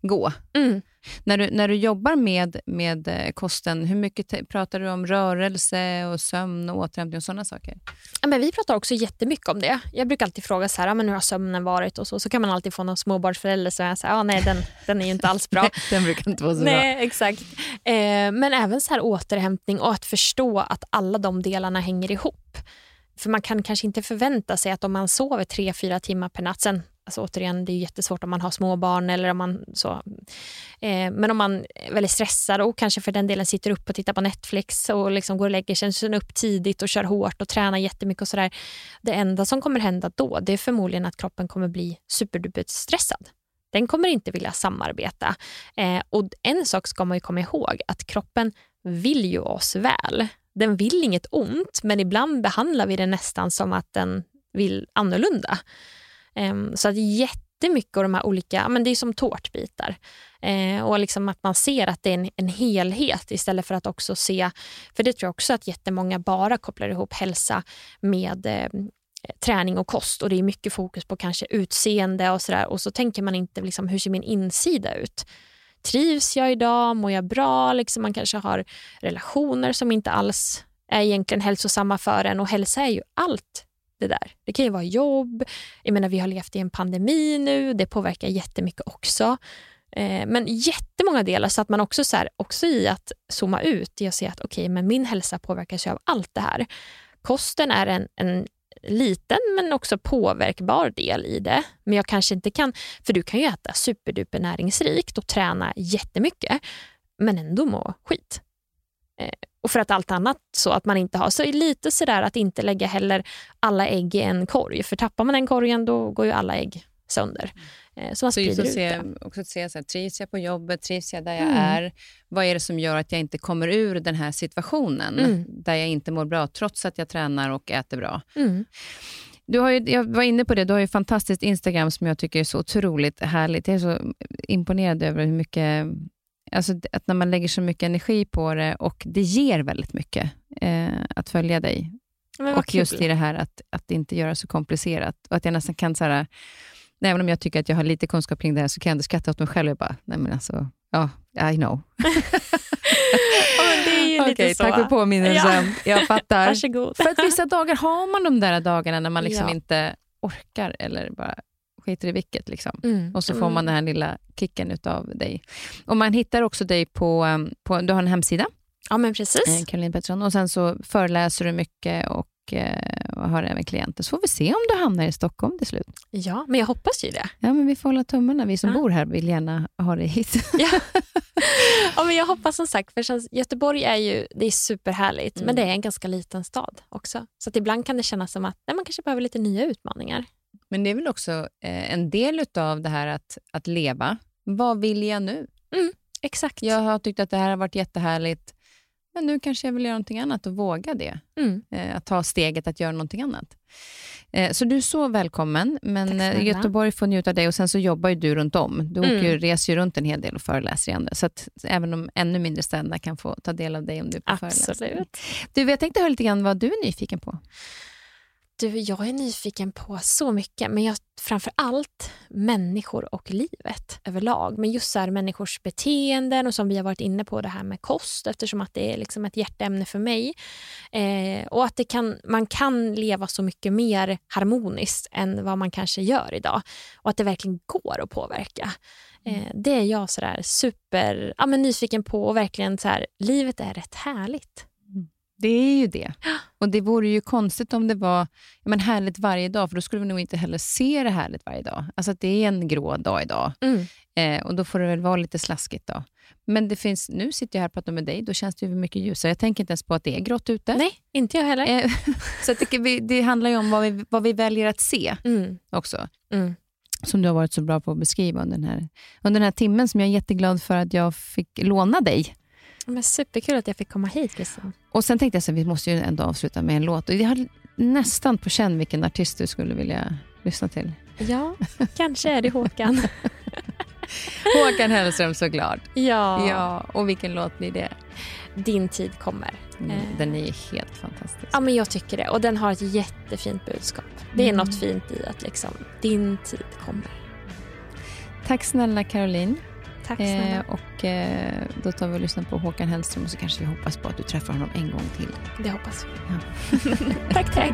gå. Mm. När, du, när du jobbar med, med eh, kosten, hur mycket pratar du om rörelse, och sömn och återhämtning och sådana saker? Ja, men vi pratar också jättemycket om det. Jag brukar alltid fråga så här, men hur har sömnen varit? Och så, så kan man alltid få någon småbarnsförälder som säger ah, nej den, den är ju inte alls bra. den brukar inte vara så nej, bra. Exakt. Eh, men även så här återhämtning och att förstå att alla de delarna hänger ihop. För man kan kanske inte förvänta sig att om man sover tre, fyra timmar per natt, sen Alltså återigen, det är jättesvårt om man har småbarn eller om man så. Eh, men om man är väldigt stressad och kanske för den delen sitter upp och tittar på Netflix och liksom går och lägger sig upp tidigt och kör hårt och tränar jättemycket och sådär. Det enda som kommer hända då, det är förmodligen att kroppen kommer bli superduper stressad. Den kommer inte vilja samarbeta. Eh, och en sak ska man ju komma ihåg, att kroppen vill ju oss väl. Den vill inget ont, men ibland behandlar vi den nästan som att den vill annorlunda. Ehm, så att jättemycket av de här olika, men det är som tårtbitar. Ehm, och liksom att man ser att det är en, en, helhet istället för att också se, för det tror jag också att jättemånga bara kopplar ihop hälsa med ehm, träning och kost och det är mycket fokus på kanske utseende och sådär och så tänker man inte liksom, hur ser min insida ut? Trivs jag idag? Mår jag bra? Liksom man kanske har relationer som inte alls är egentligen hälsosamma för en och hälsa är ju allt det där. Det kan ju vara jobb, jag menar vi har levt i en pandemi nu, det påverkar jättemycket också. Eh, men jättemånga delar så att man också, så här, också i att zooma ut jag ser se att okej, okay, men min hälsa påverkas ju av allt det här. Kosten är en, en liten men också påverkbar del i det. Men jag kanske inte kan, för du kan ju äta superduper näringsrikt och träna jättemycket men ändå må skit. Eh, och för att allt annat så att man inte har. Så lite sådär att inte lägga heller alla ägg i en korg. För tappar man den korgen då går ju alla ägg sönder. Eh, så man sprider så ut se, det. Också att se, så här, trivs jag på jobbet, trivs jag där jag mm. är? Vad är det som gör att jag inte kommer ur den här situationen mm. där jag inte mår bra trots att jag tränar och äter bra? Mm. Du har ju, jag var inne på det, du har ju fantastiskt Instagram som jag tycker är så otroligt härligt. Jag är så imponerad över hur mycket Alltså att när man lägger så mycket energi på det och det ger väldigt mycket eh, att följa dig. Och kul. just i det här att, att inte göra så komplicerat. Och att jag nästan kan, så här, även om jag tycker att jag har lite kunskap kring det här, så kan jag ändå skratta åt mig själv. Jag bara, nej men alltså, ja, I know. lite okay. Tack för påminnelsen. Ja. Jag fattar. Varsågod. För att vissa dagar har man de där dagarna när man liksom ja. inte orkar eller bara skiter i vilket. Liksom. Mm. Och så får man mm. den här lilla kicken av dig. Och Man hittar också dig på, um, på du har en hemsida. Ja, men precis. Eh, Caroline Pettersson. Och sen så föreläser du mycket och eh, och har även klienter. Så får vi se om du hamnar i Stockholm till slut. Ja, men jag hoppas ju det. Ja, men vi får hålla tummarna. Vi som ja. bor här vill gärna ha dig hit. ja. ja, men jag hoppas som sagt, för Göteborg är ju det är superhärligt, mm. men det är en ganska liten stad också. Så ibland kan det kännas som att nej, man kanske behöver lite nya utmaningar. Men det är väl också eh, en del av det här att, att leva. Vad vill jag nu? Mm, exakt. Jag har tyckt att det här har varit jättehärligt, men nu kanske jag vill göra någonting annat och våga det. Mm. Eh, att ta steget att göra någonting annat. Eh, så du är så välkommen, men Göteborg får njuta av dig och sen så jobbar ju du runt om. Du mm. åker reser ju runt en hel del och föreläser i andra, så att även de ännu mindre städerna kan få ta del av dig om du är på Absolut. föreläsning. Du, jag tänkte höra lite grann vad du är nyfiken på. Du, jag är nyfiken på så mycket, men jag, framför allt människor och livet överlag. Men just så här, människors beteenden och som vi har varit inne på det här med kost eftersom att det är liksom ett hjärteämne för mig. Eh, och att det kan, man kan leva så mycket mer harmoniskt än vad man kanske gör idag. Och att det verkligen går att påverka. Eh, det är jag så där super ja, men nyfiken på och verkligen så här, livet är rätt härligt. Det är ju det. Och Det vore ju konstigt om det var men härligt varje dag, för då skulle vi nog inte heller se det härligt varje dag. Alltså att det är en grå dag idag. Mm. Eh, och Då får det väl vara lite slaskigt. då. Men det finns, nu sitter jag här och pratar med dig, då känns det ju mycket ljusare. Jag tänker inte ens på att det är grått ute. Nej, inte jag heller. Eh, så det, det handlar ju om vad vi, vad vi väljer att se mm. också. Mm. Som du har varit så bra på att beskriva under den, här, under den här timmen, som jag är jätteglad för att jag fick låna dig Men superkul att jag fick komma hit, Kristin. Och sen tänkte jag att vi måste ju ändå avsluta med en låt. Och jag hade nästan på känn vilken artist du skulle vilja lyssna till. Ja, kanske är det Håkan. Håkan Hellström såklart. Ja. ja. Och vilken låt blir det? Din tid kommer. Mm, den är helt fantastisk. Ja, men jag tycker det. Och den har ett jättefint budskap. Det är mm. något fint i att liksom, din tid kommer. Tack snälla Caroline. Tack snälla. Eh, och eh, då tar vi och lyssnar på Håkan Hellström och så kanske vi hoppas på att du träffar honom en gång till. Det hoppas vi. Ja. tack, tack.